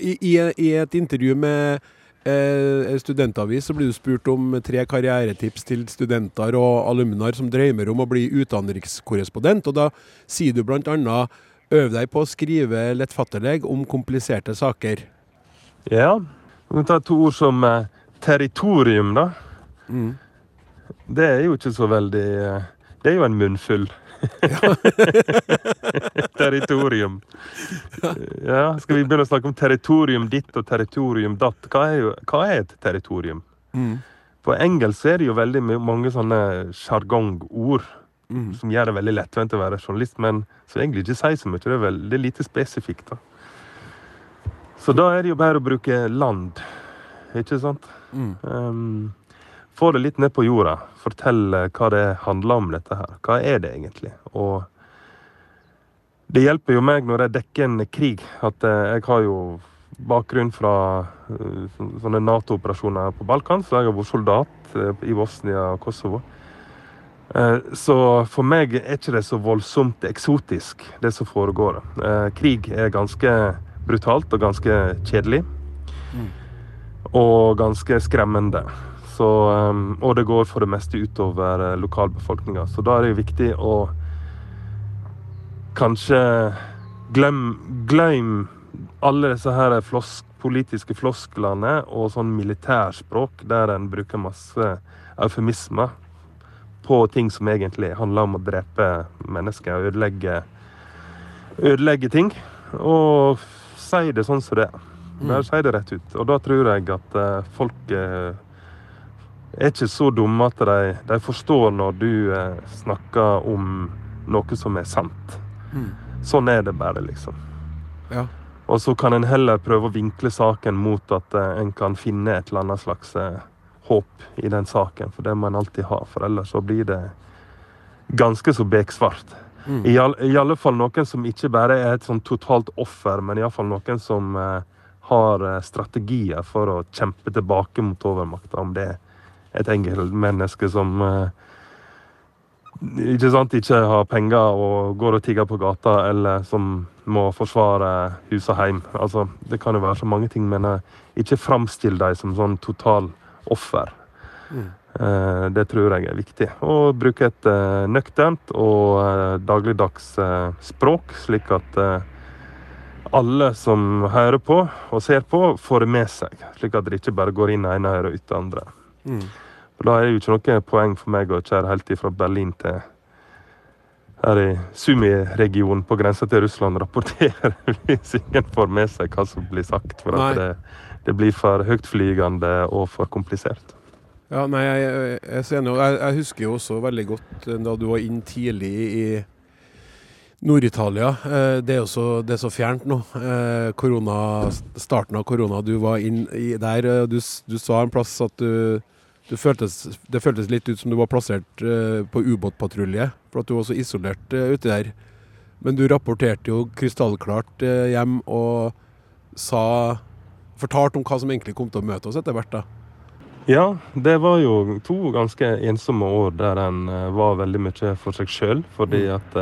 S3: I, i, et intervju med eh, studentavis så blir du spurt om tre karrieretips til studenter og alumner som drømmer om å bli utenrikskorrespondent. Og da sier du bl.a.: Øv deg på å skrive lettfattelig om kompliserte saker.
S7: Ja. Vi kan ta to ord som eh, territorium, da. Mm. Det er jo ikke så veldig eh, Det er jo en munnfull. territorium. Ja, skal vi begynne å snakke om territorium ditt og territorium datt? Hva er, jo, hva er et territorium? Mm. På engelsk er det jo veldig mange sånne sjargongord mm. som gjør det veldig lettvint å være journalist, men som egentlig ikke sier så mye. Det er veldig lite spesifikt. da. Så da er det jo bare å bruke land, ikke sant? Mm. Um, få det litt ned på jorda. Fortell hva det handler om, dette her. Hva er det egentlig? Og det hjelper jo meg når jeg dekker en krig, at eh, jeg har jo bakgrunn fra eh, sånne Nato-operasjoner på Balkan, så jeg har vært soldat eh, i Bosnia og Kosovo. Så for meg er ikke det så voldsomt eksotisk, det som foregår. Krig er ganske brutalt og ganske kjedelig. Mm. Og ganske skremmende. Så, og det går for det meste utover lokalbefolkninga. Så da er det viktig å kanskje glem, glem alle disse her flosk, politiske flosklene og sånn militærspråk der en bruker masse eufemismer på ting som egentlig handler om å drepe mennesker og ødelegge, ødelegge ting. Og si det sånn som det er. Bare mm. si det rett ut. Og da tror jeg at uh, folk uh, er ikke så dumme at de, de forstår når du eh, snakker om noe som er sant. Mm. Sånn er det bare, liksom. Ja. Og så kan en heller prøve å vinkle saken mot at eh, en kan finne et eller annet slags eh, håp i den saken, for det må en alltid ha. For ellers så blir det ganske så beksvart. Mm. I, all, I, alle fall noen som ikke bare er et sånn totalt offer, men iallfall noen som uh, har strategier for å kjempe tilbake mot overmakta. Om det er et enkeltmenneske som uh, ikke sant, ikke har penger og går og tigger på gata, eller som må forsvare hus og hjem. Altså, det kan jo være så mange ting, men jeg, ikke framstill dem som sånn total offer. Mm. Eh, det tror jeg er viktig. Og bruke et eh, nøkternt og dagligdags språk, slik at alle som hører på og ser på, får det med seg. Slik at det ikke bare går inn ene øret og ut det andre. Mm. For Da er det jo ikke noe poeng for meg å kjøre helt fra Berlin til her i Sumi-regionen på grensa til Russland rapporterer hvis ingen får med seg hva som blir sagt. For at det, det, blir for høytflygende og for komplisert.
S3: Ja, nei, jeg, jeg, jeg, jeg, husker jo også veldig godt eh, da du var inn tidlig i Nord-Italia. Eh, det er jo så, det er så fjernt nå. Eh, korona, starten av korona, du var inn der. Du, du sa en plass at du det føltes, det føltes, litt ut som du var plassert uh, på ubåtpatrulje, for at du var så isolert uh, ute der. Men du rapporterte jo krystallklart uh, hjem og sa Fortalte om hva som egentlig kom til å møte oss etter hvert. da.
S7: Ja, det var jo to ganske ensomme år der en var veldig mye for seg sjøl. Fordi mm. at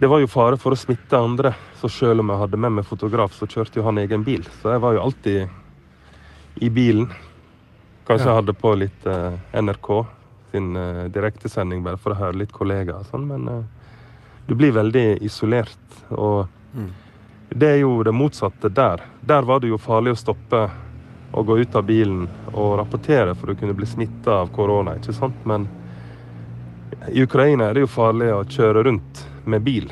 S7: det var jo fare for å smitte andre. Så selv om jeg hadde med meg fotograf, så kjørte jo han egen bil. Så jeg var jo alltid i bilen. Kanskje jeg hadde på litt uh, NRK sin uh, direktesending bare for å høre litt kollegaer og sånn, men uh, du blir veldig isolert. Og mm. det er jo det motsatte der. Der var det jo farlig å stoppe og gå ut av bilen og rapportere for å kunne bli smitta av korona, ikke sant? Men i Ukraina er det jo farlig å kjøre rundt med bil.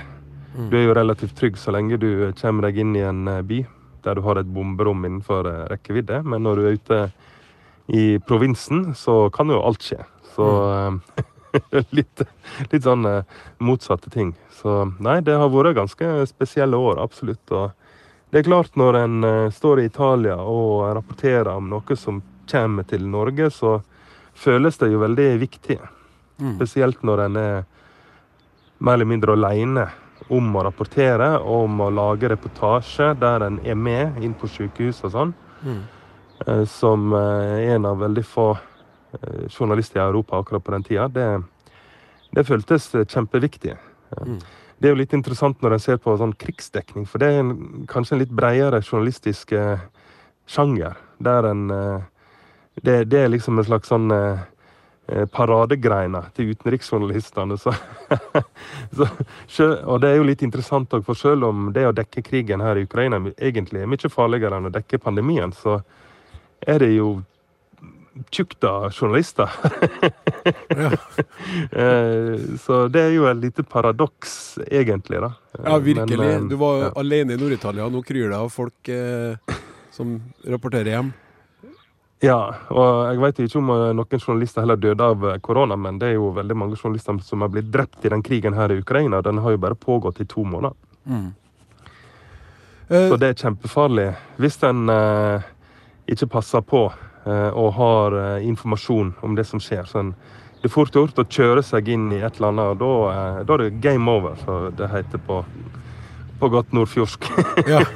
S7: Mm. Du er jo relativt trygg så lenge du kommer deg inn i en by der du har et bomberom innenfor rekkevidde. Men når du er ute i provinsen så kan jo alt skje. Så eh, litt, litt sånn eh, motsatte ting. Så nei, det har vært ganske spesielle år, absolutt. Og det er klart, når en eh, står i Italia og rapporterer om noe som kommer til Norge, så føles det jo veldig viktig. Spesielt når en er mer eller mindre alene om å rapportere, om å lage reportasje der en er med inn på sykehus og sånn. Eh, Som er en av veldig få eh, journalister i Europa akkurat på den tida. Det, det føltes eh, kjempeviktig. Eh, Det er jo litt interessant når en ser på sånn krigsdekning, for det er en, kanskje en litt bredere journalistisk eh, sjanger. Der en eh, det, det er liksom en slags sånn eh, eh, paradegreina til utenriksjournalistene. Så, så, og det er jo litt interessant òg, for selv om det å dekke krigen her i Ukraina egentlig er mye farligere enn å dekke pandemien, så er det jo tjukt av journalister. Eh, så det er jo et lite paradoks, egentlig, da.
S3: Ja, virkelig.
S7: Men, eh,
S3: Du var
S7: ja.
S3: alene i Nord-Italia, nå kryr det av folk eh, som rapporterer hjem.
S7: Ja, og jeg vet ikke om eh, noen journalister heller døde av korona, men det er jo veldig mange journalister som har blitt drept i den krigen her i Ukraina. Den har jo bare pågått i to måneder.
S3: Eh,
S7: Så det er kjempefarlig hvis en eh, ikke passer på eh, og har eh, informasjon om det som skjer. Så en, det er fort gjort å kjøre seg inn i et eller annet, og da, eh, da er det game over, som det heter på, på godt nordfjordsk.
S3: ja.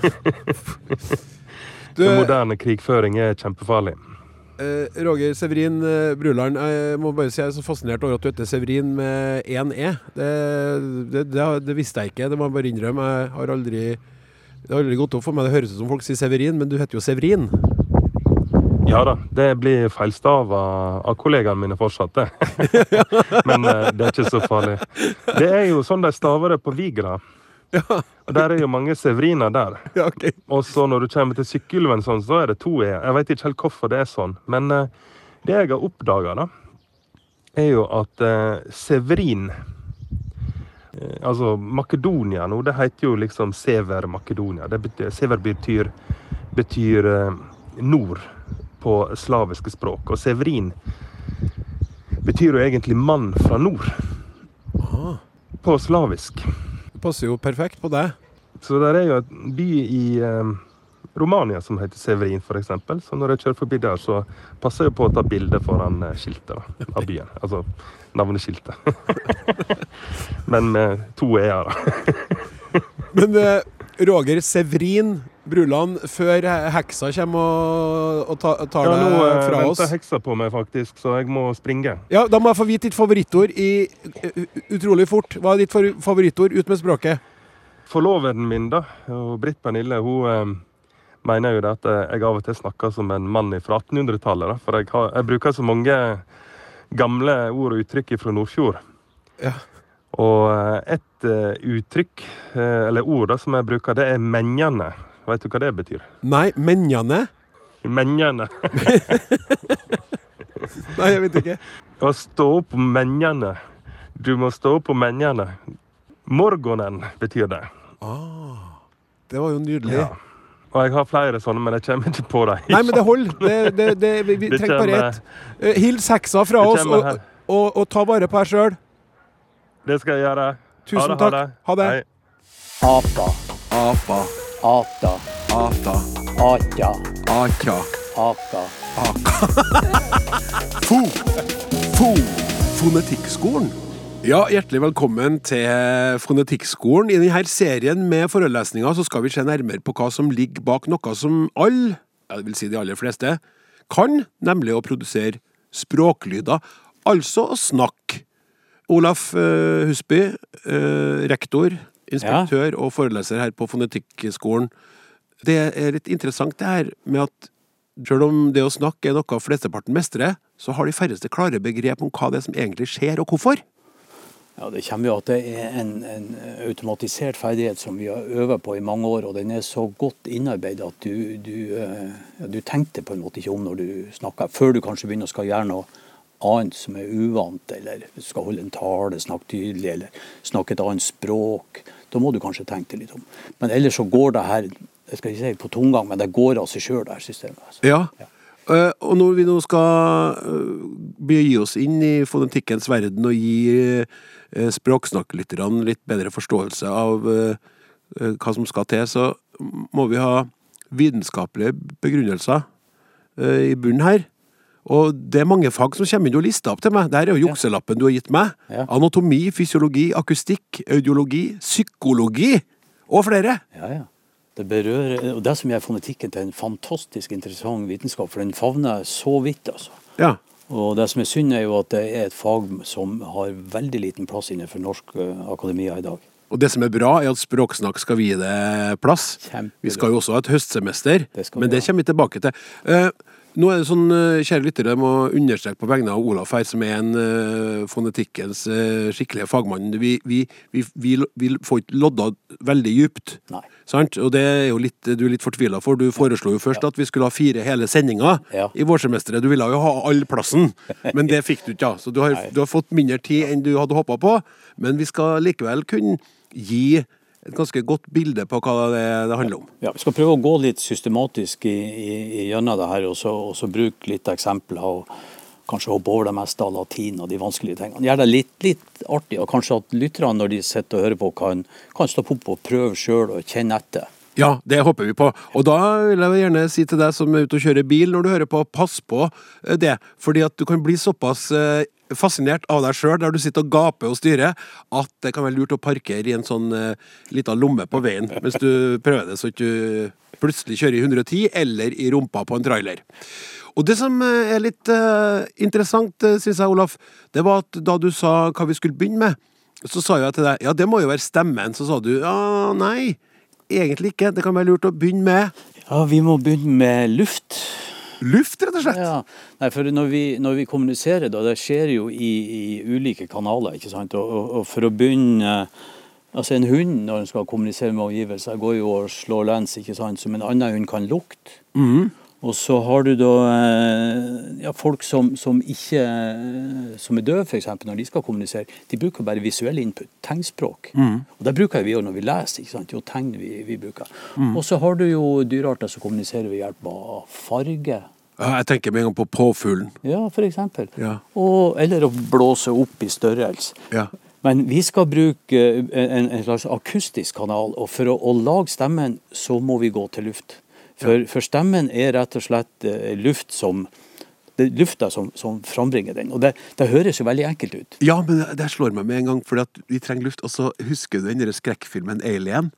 S3: Du,
S7: Den moderne krigføring er kjempefarlig.
S3: eh, Roger Severin eh, Bruland, jeg må bare si jeg er så fascinert over at du heter Severin med én E. Det, det, det, det visste jeg ikke, det må jeg bare innrømme. Jeg har aldri det har aldri gått opp for meg. Det høres ut som folk sier Severin, men du heter jo Severin.
S7: Ja da, det blir feilstava av kollegaene mine fortsatt, det. Men eh, det er ikke så farlig. Det er jo sånn de staver det på Vigra. Og der er jo mange severiner der.
S3: Ja, okay.
S7: Og så når du kommer til Sykkylven, sånn, så er det to e. Jeg vet ikke helt hvorfor det er sånn. Men eh, det jeg har oppdaga, da, er jo at eh, Severin eh, Altså Makedonia nå, det heter jo liksom Sever Makedonia. Det betyr, Sever betyr, betyr eh, nord på slaviske språk. Og Severin betyr jo egentlig mann fra nord. På slavisk.
S3: Det passer jo perfekt på deg.
S7: Så der er jo en by i eh, Romania som heter Severin, f.eks. Så når jeg kjører forbi der, så passer jeg på å ta bilde foran eh, skiltet da, av byen. Altså navneskiltet. Men med to e-er, da.
S3: Men eh, Roger Severin Bruland, før heksa kommer og, og ta, tar
S7: Ja,
S3: det
S7: eh,
S3: fra oss
S7: venter heksa på meg, faktisk, så jeg må springe.
S3: Ja, Da må jeg få vite ditt favorittord i utrolig fort. Hva er ditt favorittord? Ut med språket.
S7: Forloveden min, da, og Britt Pernille, hun eh, mener jo det at eh, jeg av og til snakker som en mann fra 1800-tallet. For jeg, har, jeg bruker så mange gamle ord og uttrykk fra Nordfjord.
S3: Ja.
S7: Og et uttrykk, eller ord, da, som jeg bruker, det er menjane. Vet du hva det betyr?
S3: Nei, menjane?
S7: Menjane.
S3: Nei, jeg vet ikke.
S7: Å stå opp om menjane. Du må stå opp om menjane. Morgonen betyr det.
S3: Ah, det var jo nydelig.
S7: Ja. Og jeg har flere sånne, men jeg kommer ikke på dem.
S3: Nei, men det holder. Det, det, det, vi vi trenger bare ett. Eh, Hils heksa fra oss, og, og, og ta vare på deg sjøl.
S7: Det skal jeg gjøre.
S3: Tusen
S7: ha det,
S3: takk.
S7: Ha det.
S3: Ha det.
S2: Apa,
S3: Apa,
S2: ata,
S3: ata,
S2: atja,
S3: aka,
S2: aka.
S3: fo, fo, fonetikkskolen. Ja, hjertelig velkommen til Fonetikkskolen. I denne serien med forelesninger så skal vi se nærmere på hva som ligger bak noe som alle, jeg vil si de aller fleste, kan, nemlig å produsere språklyder, altså å snakke. Olaf eh, Husby, eh, rektor, inspektør og foreleser her på Fonetikkskolen. Det er litt interessant det her med at selv om det å snakke er noe flesteparten mestrer, så har de færreste klare begrep om hva det er som egentlig skjer, og hvorfor.
S2: Ja, Det kommer jo at det er en, en automatisert ferdighet som vi har øvet på i mange år, og den er så godt innarbeidet at du, du, eh, ja, du tenkte på en måte ikke om når du snakker, før du kanskje begynner å skal gjøre noe annet som er uvant, eller skal holde en tale, snakke tydelig, eller snakke et annet språk. Da må du kanskje tenke deg litt om. Men ellers så går det her jeg skal ikke si på tomgang, men det går av seg sjøl, det her systemet. Altså.
S3: Ja. Eh, og når vi nå skal uh, begi oss inn i fonetikkens verden og gi uh, språksnakkelytterne litt bedre forståelse av uh, hva som skal til, så må vi ha vitenskapelige begrunnelser i bunnen her. Og det er mange fag som kommer inn og lister opp til meg. Dette er jo jukselappen du har gitt meg.
S2: Ja.
S3: Anatomi, fysiologi, akustikk, audiologi, psykologi og flere.
S2: Ja, ja. Det berører, og det som gjør fonetikken til en fantastisk interessant vitenskap, for den favner så vidt, altså.
S3: Ja.
S2: Og det som er synd, er jo at det er et fag som har veldig liten plass innenfor norsk eh, akademia i dag.
S3: Og det som er bra, er at Språksnakk skal vie det plass.
S2: Kjempebra.
S3: Vi skal jo også ha et høstsemester,
S2: Det
S3: men det kommer vi tilbake til. Eh, nå er det sånn, eh, kjære lyttere, jeg må understreke på vegne av Olaf her, som er en uh, fonetikkens uh, skikkelige fagmann. Vi, vi, vi, vi, får ikke lodda veldig.
S2: Nei.
S3: Sant? Og det er jo litt, du er litt fortvila for. Du foreslo jo først at vi skulle ha fire hele sendinger
S2: Ja.
S3: i vårsemesteret. Du ville jo ha all plassen, men det fikk du ikke. Ja. Så du har, du har fått mindre tid enn du hadde håpa på. Men vi skal likevel kunne gi et ganske godt bilde på hva det, det handler om.
S2: Ja, Vi skal prøve å gå litt systematisk i, i, i gjennom det her, og så, og så bruke litt eksempler. og Kanskje hoppe over det meste av latin og de vanskelige tingene. Gjør det litt, litt artig, og kanskje at lytterne når de sitter og hører på, kan, kan stoppe opp og prøve sjøl og kjenne etter.
S3: Ja, det håper vi på. Og da vil jeg gjerne si til deg som er ute og kjører bil når du hører på, pass på eh, det. Fordi at du kan bli såpass eh, fascinert av deg sjøl der du sitter og gaper og styrer, at det kan være lurt å parkere i en sånn uh, lita lomme på veien mens du prøver det, så ikke du plutselig kjører i 110 eller i rumpa på en trailer. Og det som eh, er litt uh, interessant, syns jeg, Olaf, det var at da du sa hva vi skulle begynne med, så sa jeg til deg ja, det må jo være stemmen. Så sa du ja, nei, egentlig ikke. Det kan være lurt å begynne med
S2: Ja, vi må begynne med luft.
S3: Luft, rett og slett.
S2: Ja, Nei, for når vi, når vi kommuniserer, da, det skjer jo i, i ulike kanaler, ikke sant. Og, og, og for å begynne Altså En hund når den skal kommunisere med omgivelser, går jo og slår lens, ikke sant, som en annen hund kan lukte.
S3: Mhm.
S2: Og så har du da eh, ja, folk som, som ikke Som er døve, f.eks., når de skal kommunisere. De bruker bare visuell input, tegnspråk. Og Det bruker vi jo når vi leser. ikke sant? Jo, tegn vi, vi bruker. Og så har du jo dyrearter som kommuniserer ved hjelp av farge.
S3: Ja, jeg tenker med en gang på påfuglen.
S2: Ja, eksempel.
S3: Ja.
S2: Og, eller å blåse opp i størrelse.
S3: Ja.
S2: Men vi skal bruke en, en slags akustisk kanal, og for å, å lage stemmen, så må vi gå til luft. For, for stemmen er rett og slett eh, luft som det er lufta som, som frambringer den. Og det, det høres jo veldig enkelt ut.
S3: Ja, men det- slår meg med en gang, at vi trenger luft. Og så husker du den der skrekkfilmen Alien?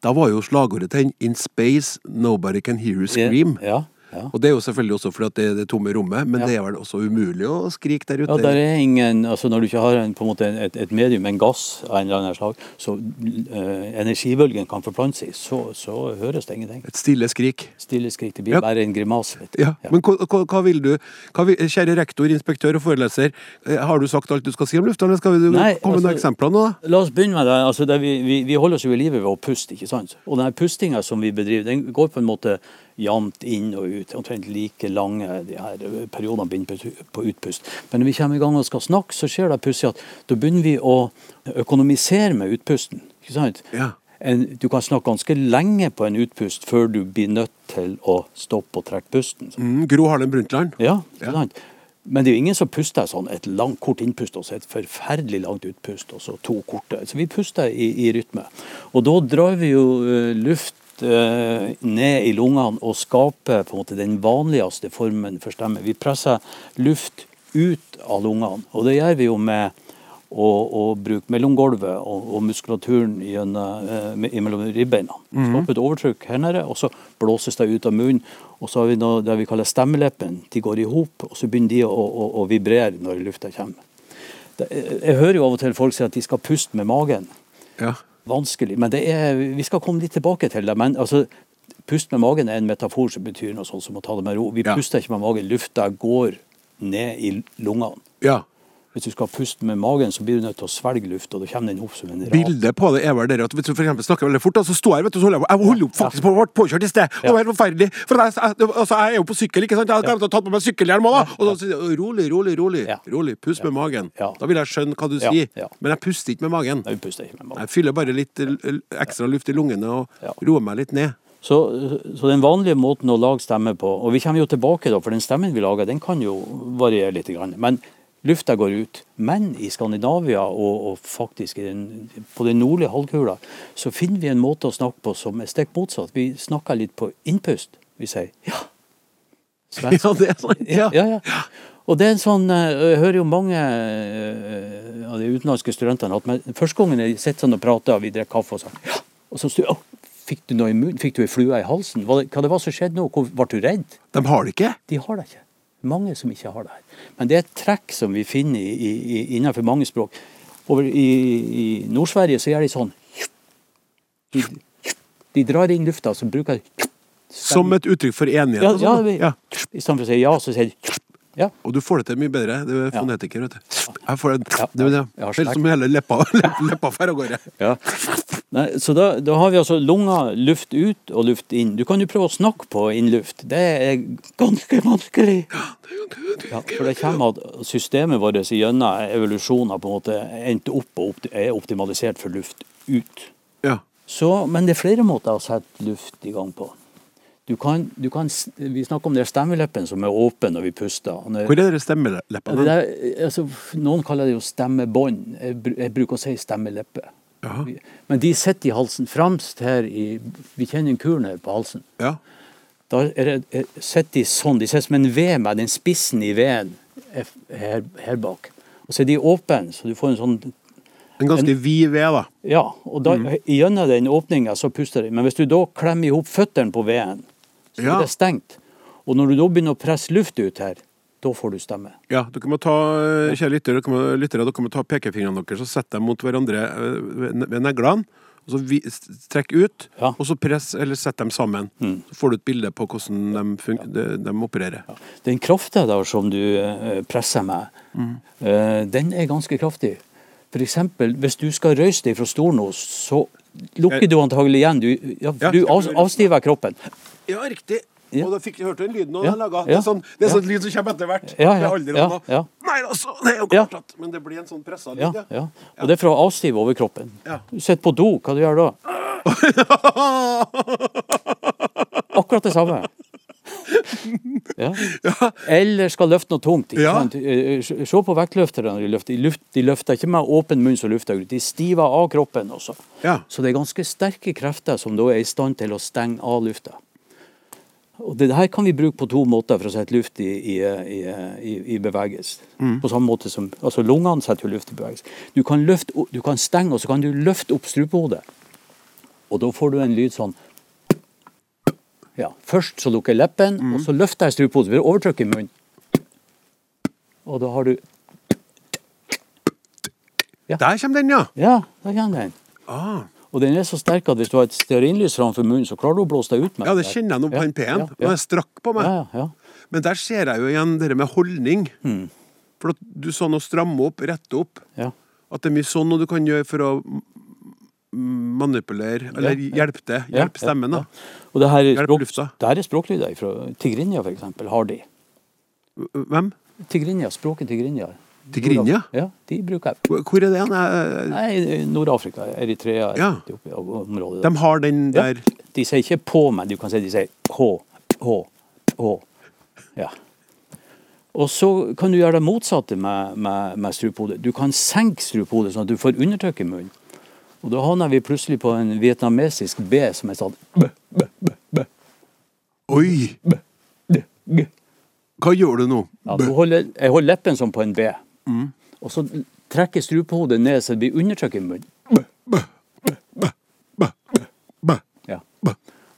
S3: Da var jo slagordet til den 'In space, nobody can hear you scream'.
S2: Ja, ja.
S3: Og det er jo selvfølgelig også fordi at det er det tomme rommet, men
S2: Ja.
S3: det er vel også umulig å skrike der ute.
S2: Ja, der er ingen, altså Når du ikke har en, på en måte et, et medium, en gass av en eller annen slag, så uh, energibølgen kan forplante seg, så, så høres det ingenting.
S3: Et stille skrik.
S2: Stille skrik. Det blir
S3: Ja.
S2: bare en grimase.
S3: Ja, Men hva, hva, vil du? Hva vil, kjære rektor, inspektør og foreleser, eh, har du sagt alt du skal si om lufta, eller skal vi
S2: Nei,
S3: komme med noen
S2: altså-
S3: eksempler nå? da?
S2: La oss begynne med det. Altså, det vi, vi, vi holder oss jo i live ved å puste, ikke sant. Og denne pustinga som vi bedriver, den går på en måte jevnt inn og ut. Omtrent like lange de her periodene begynner på, utpust. Men når vi kommer i gang og skal snakke, så skjer det pussig at da begynner vi å økonomisere med utpusten. ikke sant?
S3: Ja.
S2: En, du kan snakke ganske lenge på en utpust før du blir nødt til å stoppe og trekke pusten.
S3: Mm, Gro Harlem Brundtland.
S2: Ja, ikke
S3: Ja.
S2: Men det er jo ingen som puster sånn et langt, kort innpust og så et forferdelig langt utpust, og så to korte. Så vi puster i, i rytme. Og da drar vi jo eh, luft eh, ned i lungene og skaper på en måte den vanligste formen for stemme. Vi presser luft ut av lungene, og det gjør vi jo med å, å bruke mellomgulvet og, og muskulaturen gjennom, eh, mellom ribbeina. Skape et overtrykk her nede, og så blåses det ut av munnen. Og så har vi noe det vi kaller stemmeleppen. De går i hop, og så begynner de å, å, å vibrere når lufta kommer. Det, jeg hører jo av og til folk si at de skal puste med magen.
S3: Ja.
S2: Vanskelig. Men det er, vi skal komme litt tilbake til det. Men altså, pust med magen er en metafor som betyr noe sånt som å ta det med ro. Vi
S3: Ja.
S2: puster ikke med magen. Lufta går ned i lungene.
S3: ja.
S2: Hvis du skal puste med magen, så blir du nødt til å svelge luft, og da kommer den opp som en ras.
S3: Bildet på det er vel det at hvis du for snakker veldig fort, så står jeg vet du, så holder jeg, jeg holder opp faktisk på å bli påkjørt i sted. Det var forferdelig. For jeg, altså, jeg er jo på sykkel, ikke sant? Jeg har tatt på meg sykkelhjelm òg. Og så sier jeg rolig, rolig, rolig.
S2: Ja.
S3: Rolig, Pust med magen.
S2: Ja.
S3: Da vil jeg skjønne hva du sier. Men jeg puster ikke med magen.
S2: Nei, puster ikke med magen.
S3: Jeg fyller bare litt ekstra luft i lungene og roer meg litt ned.
S2: Så, så den vanlige måten å lage stemme på Og vi kommer jo tilbake, da, for den stemmen vi lager, den kan jo variere litt. Men lufta går ut. Men i Skandinavia og, og faktisk i den, på den nordlige halvkula så finner vi en måte å snakke på som er stikk motsatt. Vi snakker litt på innpust. Vi sier ja. Svensk.
S3: Ja, det er sant. Ja.
S2: Ja, ja. Og det er en sånn, eh, Jeg hører jo mange eh, av de utenlandske studentene at første gangen jeg sitter sånn og prater, og vi drikker kaffe og sånn ja. Og så stu- «Å, Fikk du noe i munnen? Fikk du ei flue i halsen? Hva, hva det var som skjedde nå? Hvor, ble du redd?
S3: De har det ikke.
S2: De har det ikke. Mange som ikke har det her. Men det er et trekk som vi finner i, i, i, innenfor mange språk. Over i, i Nord-Sverige så gjør de sånn de, de drar inn lufta, så bruker de
S3: Som et uttrykk for enighet.
S2: ja, ja,
S3: sånn. ja.
S2: I stedet for å si ja, så sier de ja.
S3: Og du får det til mye bedre. Du er fonetiker, vet du. Jeg får det,
S2: Ja,
S3: det, det, er som hele leppa, leppa fer av gårde.
S2: Ja. Nei, så da, da har vi altså lunger, luft ut og luft inn. Du kan jo prøve å snakke på innluft. Det er ganske vanskelig. Ja, for det kommer at systemet vårt gjennom evolusjoner på en måte endte opp og er optimalisert for luft ut.
S3: Ja.
S2: Så, men det er flere måter å sette luft i gang på. Du kan, du kan, vi snakker om det stemmeleppen som er åpen når vi puster. Er-
S3: Hvor er
S2: det
S3: stemmeleppene?
S2: det der, altså, noen kaller det jo stemmebånd. Jeg, bruker å si stemmeleppe.
S3: Aha.
S2: Men de sitter i halsen fremst her i Vi kjenner en kuren her på halsen.
S3: Ja.
S2: Da er er, sitter de sånn. De ser som en ved med den spissen i V-en er f- her, her bak. Og så er de åpne, så du får en sånn
S3: En ganske vid ved, da.
S2: Ja, og da, gjennom den åpninga så puster de. Men hvis du da klemmer i hop føttene på V-en, så
S3: Ja.
S2: er det stengt. Og når du da begynner å presse luft ut her, da får du stemme.
S3: Ja, dere må ta, eh, kjære lyttere, dere må, lyttere, dere må ta pekefingrene deres og sette dem mot hverandre eh, ved neglene. Og så vi, trekk ut,
S2: Ja.
S3: og så press, eller sett dem sammen. Så får du et bilde på hvordan de, fun de, de opererer.
S2: Den krafta der som du eh, presser med, eh, den er ganske kraftig. Eksempel, hvis du skal røyse deg fra stolen så lukker du antagelig igjen. Du, ja,
S3: Ja.
S2: du av, avstiver kroppen.
S3: Ja, riktig.
S2: Ja.
S3: Og da fikk du hørt den lyden
S2: Ja.
S3: laga. Det
S2: Ja.
S3: er sånn, det er sånn lyd som kommer etter hvert.
S2: Ja, ja,
S3: alderen
S2: ja,
S3: nå.
S2: ja.
S3: Nei, altså, det er jo
S2: Ja.
S3: klart at Men det blir en sånn pressa lyd,
S2: ja. Og det er for å avstive overkroppen.
S3: Ja.
S2: Du sitter på do, hva du gjør da? Akkurat det samme. Ja. Eller skal løfte noe tungt.
S3: Ja.
S2: Eh, Se på vektløfterne de løfter. De, løfter ikke med åpen munn som lufter ut. De stiver av kroppen også.
S3: Ja.
S2: Så det er ganske sterke krefter som da er i stand til å stenge av lufta. Og det her kan vi bruke på to måter for å sette luft i, i, i, i, bevegelse. Mm. På samme måte som altså Lungene setter jo luft i bevegelse. Du kan, løfte, du kan stenge, og så kan du løfte opp strupehodet. Og da får du en lyd sånn ja, Først så lukker jeg leppen, og så løfter jeg strupehodet. Det blir overtrykk i munnen. Og da har du
S3: Der kommer den, ja.
S2: Ja, der kommer den.
S3: Ah.
S2: Og den er så sterk at hvis du har et stearinlys framfor munnen, så klarer du å blåse deg ut med
S3: Ja, det kjenner jeg nå på den P-en.
S2: ja, ja.
S3: jeg strakk på meg.
S2: Ja, ja, ja.
S3: Men der ser jeg jo igjen det med holdning.
S2: Mm.
S3: For at du sa noe stramme opp, rette opp.
S2: ja.
S3: At det er mye sånn noe du kan gjøre for å manipulere, eller hjelpe det. Hjelpe stemmen, da.
S2: Og det her er, språk, det her er språklyder fra Tigrinja, for eksempel, har de.
S3: Hvem?
S2: Tigrinja, språket Tigrinja.
S3: Tigrinja?
S2: Ja, de bruker jeg.
S3: Hvor hvor er det han er?
S2: Nei, Nord-Afrika, Eritrea,
S3: Ja.
S2: Etiopia, området.
S3: De har den
S2: ja.
S3: der
S2: De sier ikke på, men du kan si de sier H, H, H. Ja. Og så kan du gjøre det motsatte med, med, med strupehodet. Du kan senke strupehodet sånn at du får undertrykk i munnen. Og da havner vi plutselig på en vietnamesisk B som er sånn b, b, b, b.
S3: Oi!
S2: B, d, g.
S3: Hva gjør du nå?
S2: Ja, du holder, jeg holder leppen som på en B. Og så trekker strupehodet ned så det blir undertrykk i munnen. Ja.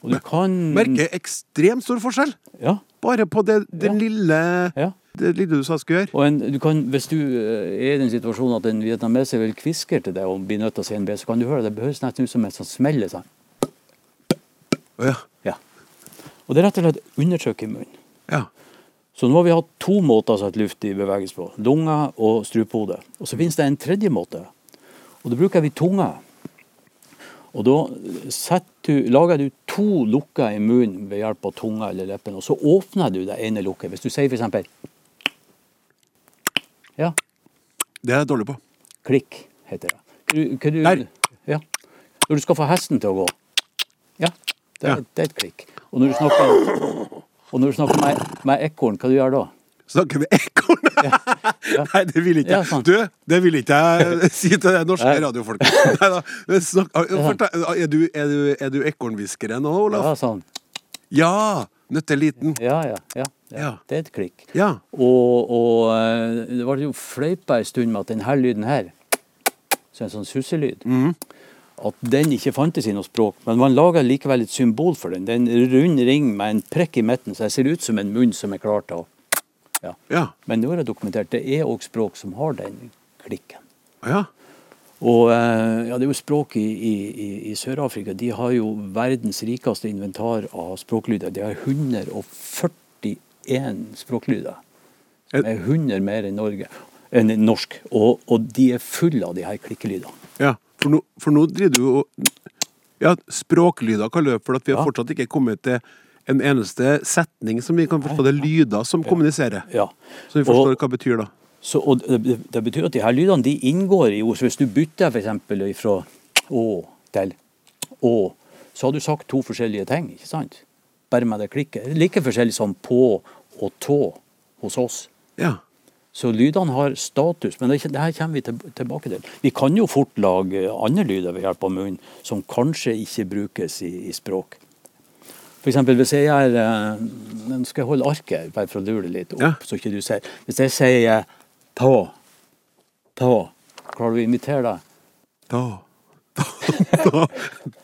S2: Og du kan
S3: Merker ekstremt stor forskjell.
S2: Ja.
S3: Bare på det, den
S2: Ja.
S3: lille
S2: ja.
S3: Det lille du sa skulle gjøre.
S2: Og en, du kan, hvis du eh, er i den situasjonen at en vietnameser vil kviske til deg og blir nødt til å si en B, så kan du høre det. Det høres nesten ut som en sånn smell. Sånn.
S3: Ja.
S2: Ja. Og det er rett og slett undertrykk i munnen.
S3: ja.
S2: Så nå har vi hatt to måter å sette luft i bevegelse på. Lunger og strupehode. Og så finnes det en tredje måte. Og da bruker vi tunga. Og da du, lager du to lukker i munnen ved hjelp av tunga eller leppen, og så åpner du det ene lukket. Hvis du sier eksempel Ja,
S3: Det er jeg dårlig på.
S2: klikk heter det. Du, du,
S3: Der.
S2: Ja. Når du skal få hesten til å gå. Ja. Det,
S3: Ja.
S2: det er et klikk. Og når du snakker, og når du snakker med, med ekorn, hva du gjør da?
S3: Snakker med ekorn? Nei, det vil ikke
S2: Ja,
S3: jeg. Du, det vil ikke jeg si til det norske
S2: radiofolk.
S3: radiofolket. Er du, er du, er du ekornhviskeren nå, Olaf?
S2: Ja, sånn.
S3: Ja! Nøtteliten.
S2: Ja, ja, ja, ja.
S3: Ja.
S2: Det er et klikk.
S3: Ja.
S2: Og, og eh, det var jo fløypa en stund med at denne lyden her, så en sånn susselyd,
S3: Mhm.
S2: At den ikke fantes i noe språk. Men man lager likevel et symbol for den. Det er en rund ring med en prekk i midten, så det ser ut som en munn som er klar til å ja.
S3: Ja.
S2: Men nå er det dokumentert. Det er òg språk som har den klikken.
S3: ja.
S2: Og eh, ja, det er jo språk i, i, i, i Sør-Afrika. De har jo verdens rikeste inventar av språklyder. De har 141 språklyder. Som er 100 mer enn Norge, enn norsk. Og, og de er fulle av de her klikkelydene.
S3: Ja. For, nå, for nå driver du jo Ja, språklyder kaller vi det, for at vi har
S2: Ja.
S3: fortsatt ikke kommet til en eneste setning som vi kan forstå. Det er lyder som kommuniserer.
S2: Ja.
S3: Så vi forstår
S2: Og-
S3: hva det betyr, da.
S2: Så, og det, det- det betyr at de her lydene de inngår i ord. Så hvis du bytter f.eks. fra å til å, så har du sagt to forskjellige ting. ikke sant? Bare med det klikket. Like forskjellig som på og tå hos oss.
S3: Ja.
S2: Så lydene har status, men det, det her kommer vi til, tilbake til. Vi kan jo fort lage andre lyder ved hjelp av munnen, som kanskje ikke brukes i, i språk. Eksempel hvis jeg er eh, Nå skal jeg holde arket bare for å lure det litt opp,
S3: Ja.
S2: så ikke du ser. Hvis jeg sier ta, ta, klarer du å imitere det?
S3: Da. Da.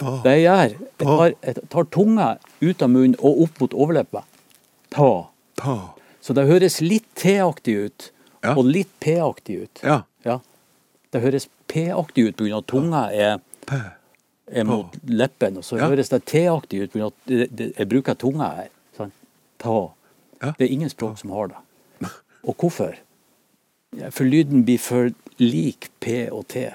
S3: Da.
S2: Det jeg gjør, jeg tar, jeg tar tunga ut av munnen og opp mot overleppa. Ta.
S3: ta
S2: Så det høres litt T-aktig ut,
S3: Ja.
S2: og litt P-aktig ut.
S3: Ja.
S2: Ja. Det høres P-aktig ut pga. at tunga er, er mot leppen, og så
S3: Ja.
S2: høres det T-aktig ut pga. at jeg bruker tunga her. Sånn. Det er ingen språk som har det. Og hvorfor? For lyden blir for lik P og T.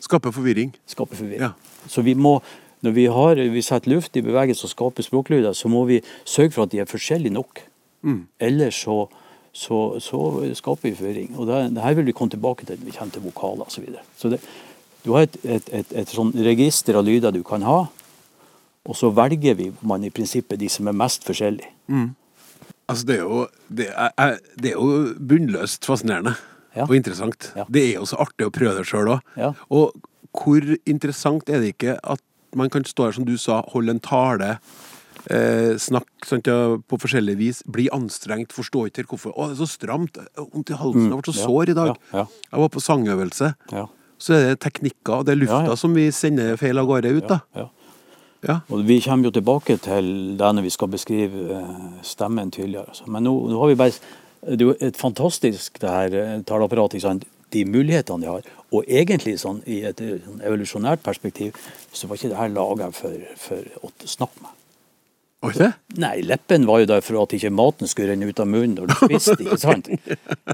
S3: Skaper forvirring.
S2: Skaper forvirring.
S3: Ja.
S2: Så vi må, når vi, har, vi setter luft i bevegelse og skaper språklyder, så må vi sørge for at de er forskjellige nok.
S3: Mm.
S2: Ellers så, så, så skaper vi forvirring. Og det, her vil vi komme tilbake til når vi kommer til vokaler osv. Så, videre. så det, du har et, et, et, et sånn register av lyder du kan ha, og så velger vi man i prinsippet de som er mest forskjellige.
S3: Altså, det er jo, det er- det er jo bunnløst fascinerende
S2: Ja.
S3: og interessant.
S2: Ja.
S3: Det er jo så artig å prøve det sjøl òg.
S2: Ja.
S3: Og hvor interessant er det ikke at man kan stå her, som du sa, holde en tale, eh, snakke sant, ja, på forskjellig vis, bli anstrengt, forstå ikke hvorfor. Å, det er så stramt, vondt i halsen, jeg ble så
S2: Mm.
S3: Sår i dag. Jeg var på sangøvelse.
S2: Ja.
S3: Så er det teknikker, og det er lufta som vi sender feil av gårde ut, da.
S2: Ja. Og Vi kommer jo tilbake til det når vi skal beskrive eh, stemmen tydeligere. altså. Men nå, nå har vi bare Det er jo et fantastisk det her eh, taleapparatet. De mulighetene de har. Og egentlig sånn i et eh, sånn evolusjonært perspektiv så var ikke det her for, for å snakke med.
S3: Det?
S2: Nei, leppen var jo der for at ikke maten skulle renne ut av munnen når du spiste. ikke sant?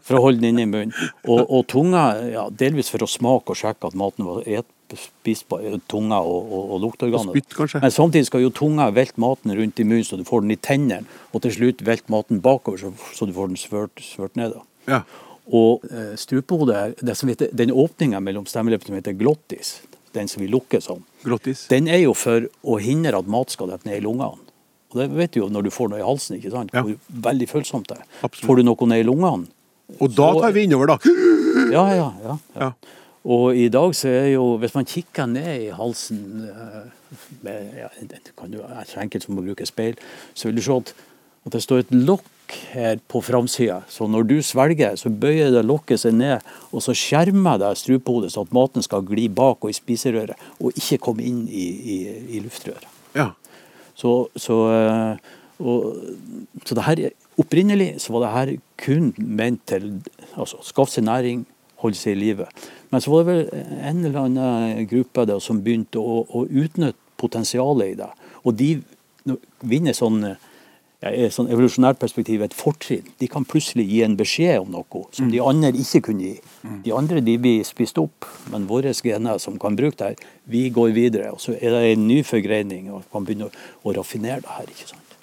S2: For å holde den inne i munnen. Og, og tunga, ja, delvis for å smake og sjekke at maten var et, på Tunga og, og, og
S3: lukteorganet. Spytt.
S2: Men samtidig skal jo tunga velte maten rundt i munnen, så du får den i tennene. Og til slutt velte maten bakover, så, så du får den svørt, svørt ned. da.
S3: Ja.
S2: Og eh, strupehodet, det som heter, den åpninga mellom stemmeleppene som heter glottis, den som vi lukker sånn, den er jo for å hindre at mat skal dette ned i lungene. Og det vet du jo når du får noe i halsen, ikke sant?
S3: Ja.
S2: Veldig følsomt det. Får du noe ned i lungene?
S3: Og da tar vi innover, da.
S2: Ja, ja, ja. ja.
S3: Ja.
S2: Og i dag så er jo, hvis man kikker ned i halsen eh, med, ja, kan du, er så enkelt som å bruke speil, så vil du se at, at det står et lokk her på framsida. Så når du svelger, så bøyer det lokket seg ned, og så skjermer det strupehodet så at maten skal gli bak og i spiserøret, og ikke komme inn i, i, i luftrøret.
S3: Ja.
S2: Så, så, eh, og, så det her, opprinnelig så var det her kun ment til altså, skaffe seg næring, holde seg i live. Men så var det vel en eller annen gruppe der som begynte å, å utnytte potensialet i det. Og de vinner sånn, ja, et sånn evolusjonært perspektiv et fortrinn. De kan plutselig gi en beskjed om noe som de andre ikke kunne gi. De andre de blir spist opp, men våre gener som kan bruke det her, vi går videre. Og så er det en ny forgreining, og kan begynne å, å raffinere det her. ikke sant?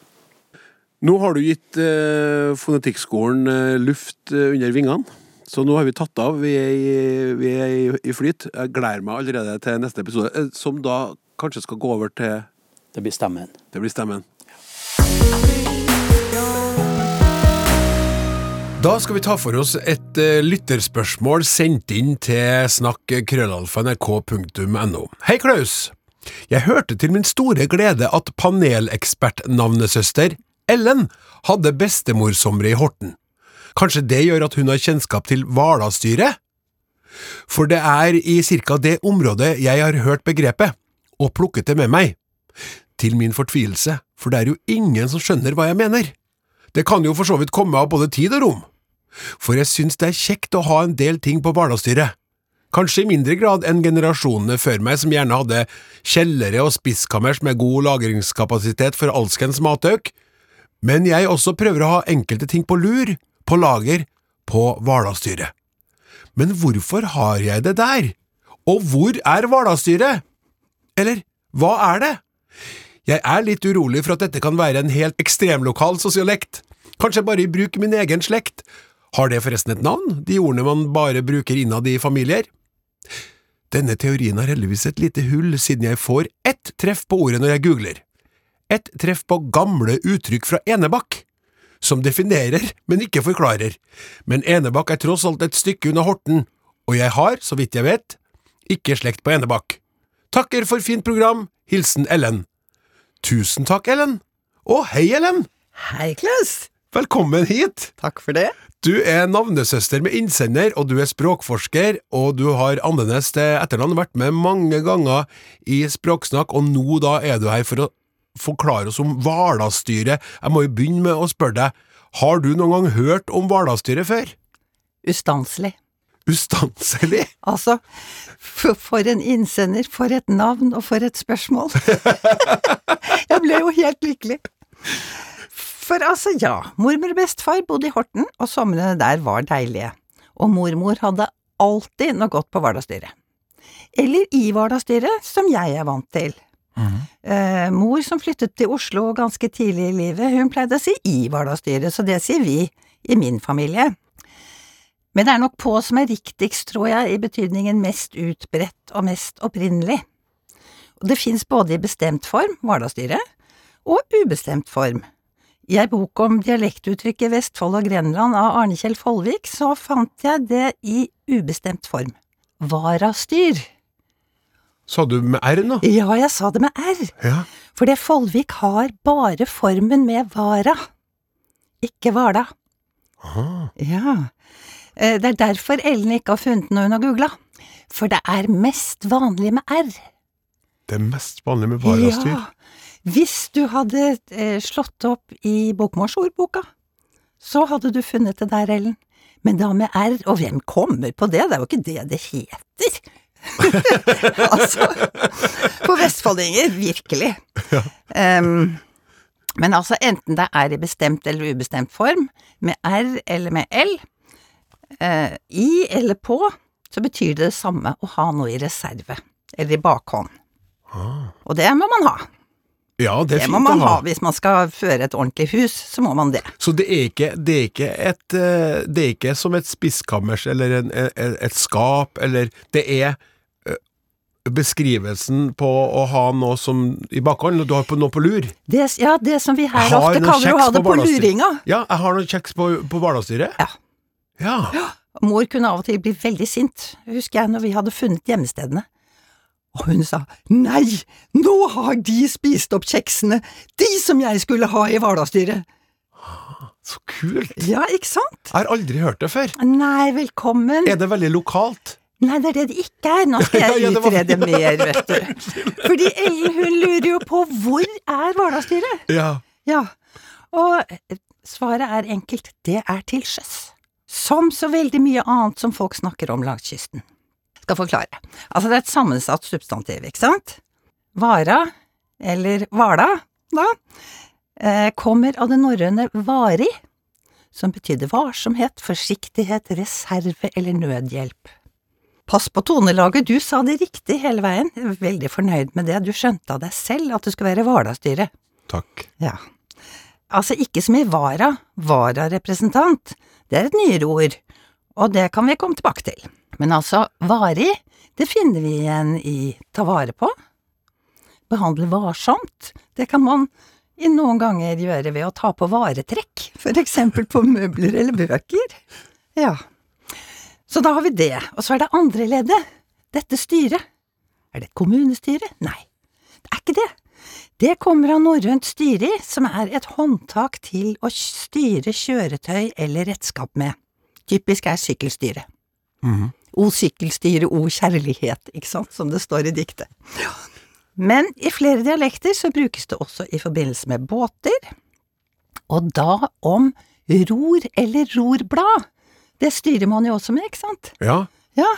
S3: Nå har du gitt eh, Fonetikkskolen eh, luft eh, under vingene. Så nå har vi tatt av. Vi er, i, vi er i, i flyt. Jeg gleder meg allerede til neste episode, eh, som da kanskje skal gå over til
S2: Det blir stemmen.
S3: Det blir stemmen. Da skal vi ta for oss et uh, lytterspørsmål sendt inn til snakk.krøllalfa.nrk.no. Hei, Klaus! Jeg hørte til min store glede at panelekspertnavnesøster Ellen hadde bestemorsomre i Horten. Kanskje det gjør at hun har kjennskap til Hvaler-styret? For det er i cirka det området jeg har hørt begrepet, og plukket det med meg. Til min fortvilelse, for det er jo ingen som skjønner hva jeg mener. Det kan jo for så vidt komme av både tid og rom. For jeg syns det er kjekt å ha en del ting på Hvaler-styret. Kanskje i mindre grad enn generasjonene før meg som gjerne hadde kjellere og spisskammers med god lagringskapasitet for alskens matauk, men jeg også prøver å ha enkelte ting på lur, på lager, på Hvaler-styret. Men hvorfor har jeg det der? Og hvor er Hvaler-styret? Eller hva er det? Jeg er litt urolig for at dette kan være en helt ekstremlokal sosiolekt, kanskje bare i bruk min egen slekt. Har det forresten et navn, de ordene man bare bruker innad i familier? Denne teorien har heldigvis et lite hull, siden jeg får ett treff på ordet når jeg googler. Et treff på gamle uttrykk fra Enebakk, som definerer, men ikke forklarer. Men Enebakk er tross alt et stykke unna Horten, og jeg har, så vidt jeg vet, ikke slekt på Enebakk. Takker for fint program, hilsen Ellen. Tusen takk, Ellen. Og hei, Ellen!
S8: Hei, Klaus.
S3: Velkommen hit!
S8: Takk for det.
S3: Du er navnesøster med innsender, og du er språkforsker, og du har Andenes til etternavn, vært med mange ganger i Språksnakk, og nå da er du her for å forklare oss om Hvaler-styret. Jeg må jo begynne med å spørre deg, har du noen gang hørt om Hvaler-styret før?
S8: Ustanselig.
S3: Ustanselig?
S8: Altså, for, for en innsender, for et navn og for et spørsmål. Jeg ble jo helt lykkelig. For altså, ja, mormor og bestefar bodde i Horten, og somrene der var deilige. Og mormor hadde alltid noe godt på Hvaler-styret. Eller i Hvaler-styret, som jeg er vant til. Eh, mor som flyttet til Oslo ganske tidlig i livet, hun pleide å si i Hvaler-styret, så det sier vi i min familie. Men det er nok på som er riktigst, tror jeg, i betydningen mest utbredt og mest opprinnelig. Og det fins både i bestemt form, Hvaler-styret, og ubestemt form. I ei bok om dialektuttrykket Vestfold og Grenland av Arne Kjell Follvik, så fant jeg det i ubestemt form. Varastyr.
S3: Sa du med R nå?
S8: Ja, jeg sa det med R,
S3: Ja.
S8: for det Follvik har bare formen med vara, ikke Hvala.
S3: Aha.
S8: Ja, det er derfor Ellen ikke har funnet noe hun har googla. For det er mest vanlig med R.
S3: Det er mest vanlig med Hvaler-styr.
S8: Ja, hvis du hadde eh, slått opp i bokmålsordboka, så hadde du funnet det der, Ellen. Men da med R, og hvem kommer på det, det er jo ikke det det heter. altså, på vestfoldinger, virkelig. Em, men altså, enten det er i bestemt eller ubestemt form, med R eller med L, eh, i eller på, så betyr det det samme å ha noe i reserve, eller i bakhånd. Og det må man ha.
S3: Ja, det
S8: Det,
S3: er
S8: må man ha
S3: ha.
S8: hvis man skal føre et ordentlig hus, så må man det.
S3: Så det er ikke, det er ikke et eh, Det er ikke som et spiskammers eller en, et, skap, eller Det er eh, beskrivelsen på å ha noe som i bakhånd, du har på, noe på lur.
S8: det. Ja, det som vi her ofte kaller å ha det
S3: på
S8: luringa.
S3: Ja, jeg har noe kjeks på, på Hvaler-styret.
S8: Ja.
S3: Ja.
S8: Mor kunne av og til bli veldig sint, husker jeg, når vi hadde funnet gjemmestedene. Og hun sa nei, nå har de spist opp kjeksene, de som jeg skulle ha i Hvaler-styret.
S3: Så kult!
S8: Ja, ikke sant?
S3: Jeg har aldri hørt det før.
S8: Nei, velkommen.
S3: Er det veldig lokalt?
S8: Nei, det er det det ikke er. Nå skal jeg
S3: Ja, ja, utrede var-
S8: mer, vet du. Fordi Ellen, hun lurer jo på hvor er Hvaler-styret?
S3: Ja.
S8: Ja, og svaret er enkelt, det er til sjøs. Som så veldig mye annet som folk snakker om langs kysten. Skal forklare. Altså, det er et sammensatt substantiv, ikke sant? Vara, eller Hvala, da, eh, kommer av det norrøne vari, som betydde varsomhet, forsiktighet, reserve eller nødhjelp. Pass på tonelaget, du sa det riktig hele veien, jeg er veldig fornøyd med det, du skjønte av deg selv at det skulle være Hvala-styret.
S3: Takk.
S8: Ja. Altså ikke som i vara, vararepresentant, det er et nyere ord, og det kan vi komme tilbake til. Men altså, varig, det finner vi igjen i ta vare på, behandle varsomt. Det kan man i noen ganger gjøre ved å ta på varetrekk, for eksempel på møbler eller bøker. Ja. Så da har vi det. Og så er det andre leddet. Dette styret. Er det et kommunestyre? Nei, det er ikke det. Det kommer av norrønt styri, som er et håndtak til å styre kjøretøy eller redskap med. Typisk er sykkelstyre. O sykkelstyre, o kjærlighet, ikke sant, som det står i diktet. Men i flere dialekter så brukes det også i forbindelse med båter, og da om ror eller rorblad. Det styrer man jo også med, ikke sant?
S3: Ja.
S8: Ja.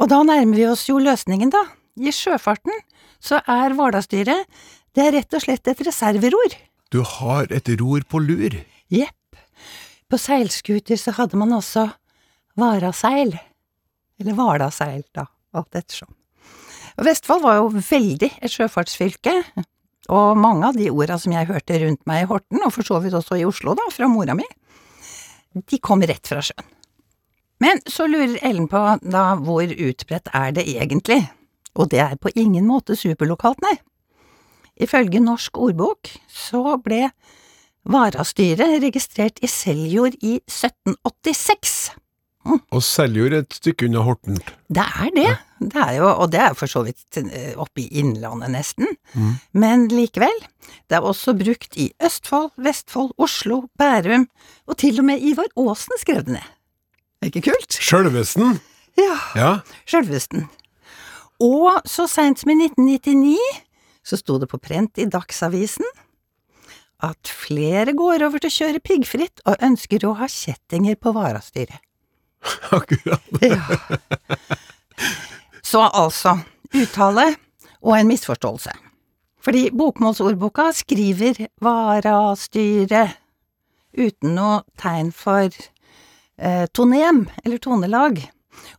S8: Og da nærmer vi oss jo løsningen, da. I sjøfarten så er Hvalerstyret det er rett og slett et reserveror.
S3: Du har et ror på lur.
S8: Jepp. På seilskuter så hadde man også varaseil. Eller hvalaseil, da, alt ettersom. Og Vestfold var jo veldig et sjøfartsfylke, og mange av de orda som jeg hørte rundt meg i Horten, og for så vidt også i Oslo, da, fra mora mi, de kom rett fra sjøen. Men så lurer Ellen på da hvor utbredt er det egentlig, og det er på ingen måte superlokalt, nei. Ifølge Norsk ordbok så ble Varastyret registrert i Seljord i 1786.
S3: Og Seljord er et stykke unna Horten.
S8: Det er det, det er jo, og det er for så vidt eh, oppe i Innlandet nesten, men likevel. Det er også brukt i Østfold, Vestfold, Oslo, Bærum, og til og med Ivar Aasen skrev det ned. Ikke kult?
S3: Sjølvesten.
S8: Ja,
S3: Ja.
S8: sjølvesten. Og så seint som i 1999 så sto det på prent i Dagsavisen at flere går over til å kjøre piggfritt og ønsker å ha kjettinger på varastyret.
S3: Akkurat.
S8: Ja. Så altså, uttale og en misforståelse. Fordi bokmålsordboka skriver varastyre uten noe tegn for eh, tonem eller tonelag.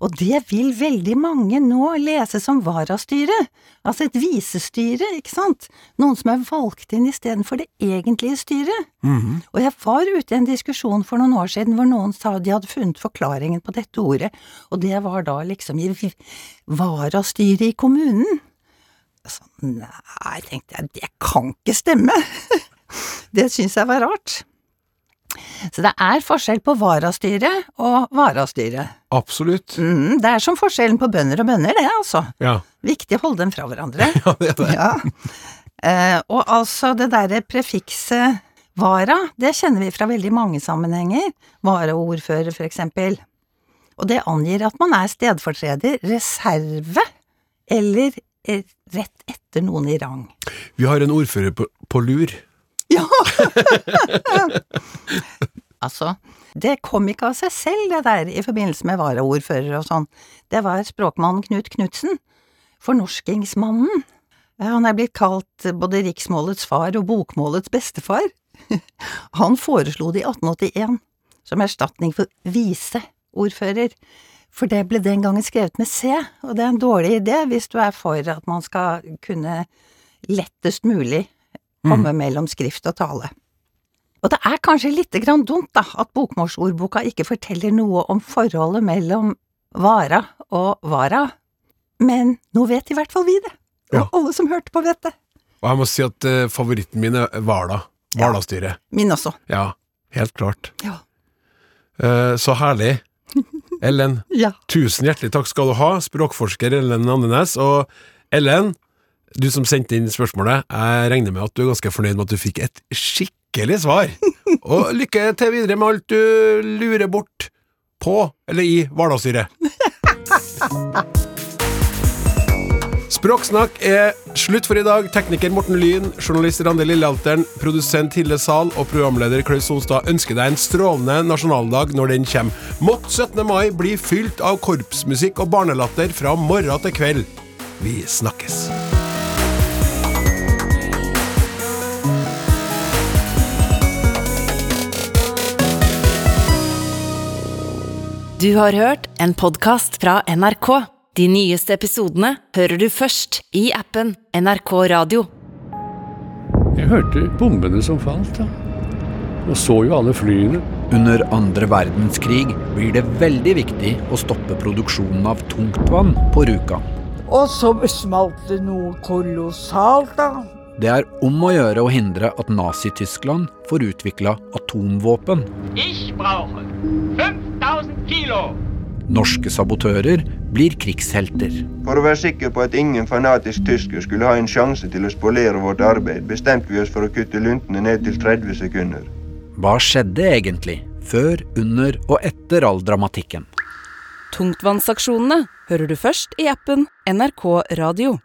S8: Og det vil veldig mange nå lese som varastyre, altså et visestyre, ikke sant, noen som er valgt inn istedenfor det egentlige styret. Og jeg var ute i en diskusjon for noen år siden hvor noen sa de hadde funnet forklaringen på dette ordet, og det var da liksom i varastyret i kommunen. Så, nei, tenkte jeg, det kan ikke stemme. det syns jeg var rart. Så det er forskjell på varastyret og varastyret.
S3: Absolutt.
S8: Mm, det er som forskjellen på bønder og bønder, det, altså.
S3: Ja.
S8: Viktig å holde dem fra hverandre.
S3: ja, det er det.
S8: Ja. Eh, og altså det derre prefikset vara, det kjenner vi fra veldig mange sammenhenger. Varaordfører, for eksempel. Og det angir at man er stedfortreder, reserve, eller eh, rett etter noen i rang.
S3: Vi har en ordfører på, på lur.
S8: Ja! altså, det kom ikke av seg selv, det der, i forbindelse med varaordfører og sånn. Det var språkmannen Knut Knutsen, fornorskingsmannen. Han er blitt kalt både riksmålets far og bokmålets bestefar. Han foreslo det i 1881 som erstatning for viseordfører, for det ble den gangen skrevet med C, og det er en dårlig idé hvis du er for at man skal kunne lettest mulig komme mellom skrift og tale. Og det er kanskje lite grann dumt, da, at bokmålsordboka ikke forteller noe om forholdet mellom vara og vara, men nå vet i hvert fall vi det, og
S3: Ja.
S8: alle som hørte på vet det.
S3: Og jeg må si at uh, favoritten min er Hvala. Hvalastyret. Ja.
S8: Min også.
S3: Ja, helt klart.
S8: Ja.
S3: Uh, så herlig. Ellen,
S8: Ja.
S3: tusen hjertelig takk skal du ha, språkforsker Ellen Andenes. Og Ellen, du som sendte inn spørsmålet, jeg regner med at du er ganske fornøyd med at du fikk et skikkelig svar. Og lykke til videre med alt du lurer bort på, eller i Hvala-styret. Språksnakk er slutt for i dag. Tekniker Morten Lyn, journalist Randi Lillealteren, produsent Hille Sahl og programleder Klaus Sonstad ønsker deg en strålende nasjonaldag når den kommer. Mått 17. mai bli fylt av korpsmusikk og barnelatter fra morgen til kveld. Vi snakkes.
S1: Du har hørt en podkast fra NRK. De nyeste episodene hører du først i appen NRK Radio.
S9: Jeg hørte bombene som falt, da. Og så jo alle flyene.
S10: Under andre verdenskrig blir det veldig viktig å stoppe produksjonen av tungtvann på Rjukan. Og så smalt det noe kolossalt, da.
S11: Det er om å gjøre å hindre at Nazi-Tyskland får utvikla atomvåpen.
S12: Ich brauche 5000 Kilo.
S11: Norske sabotører blir krigshelter.
S13: For å være sikker på at ingen fanatisk tysker skulle ha en sjanse til å spolere vårt arbeid, bestemte vi oss for å kutte luntene ned til 30 sekunder.
S11: Hva skjedde egentlig, før, under og etter all dramatikken?
S1: Tungtvannsaksjonene hører du først i appen NRK Radio.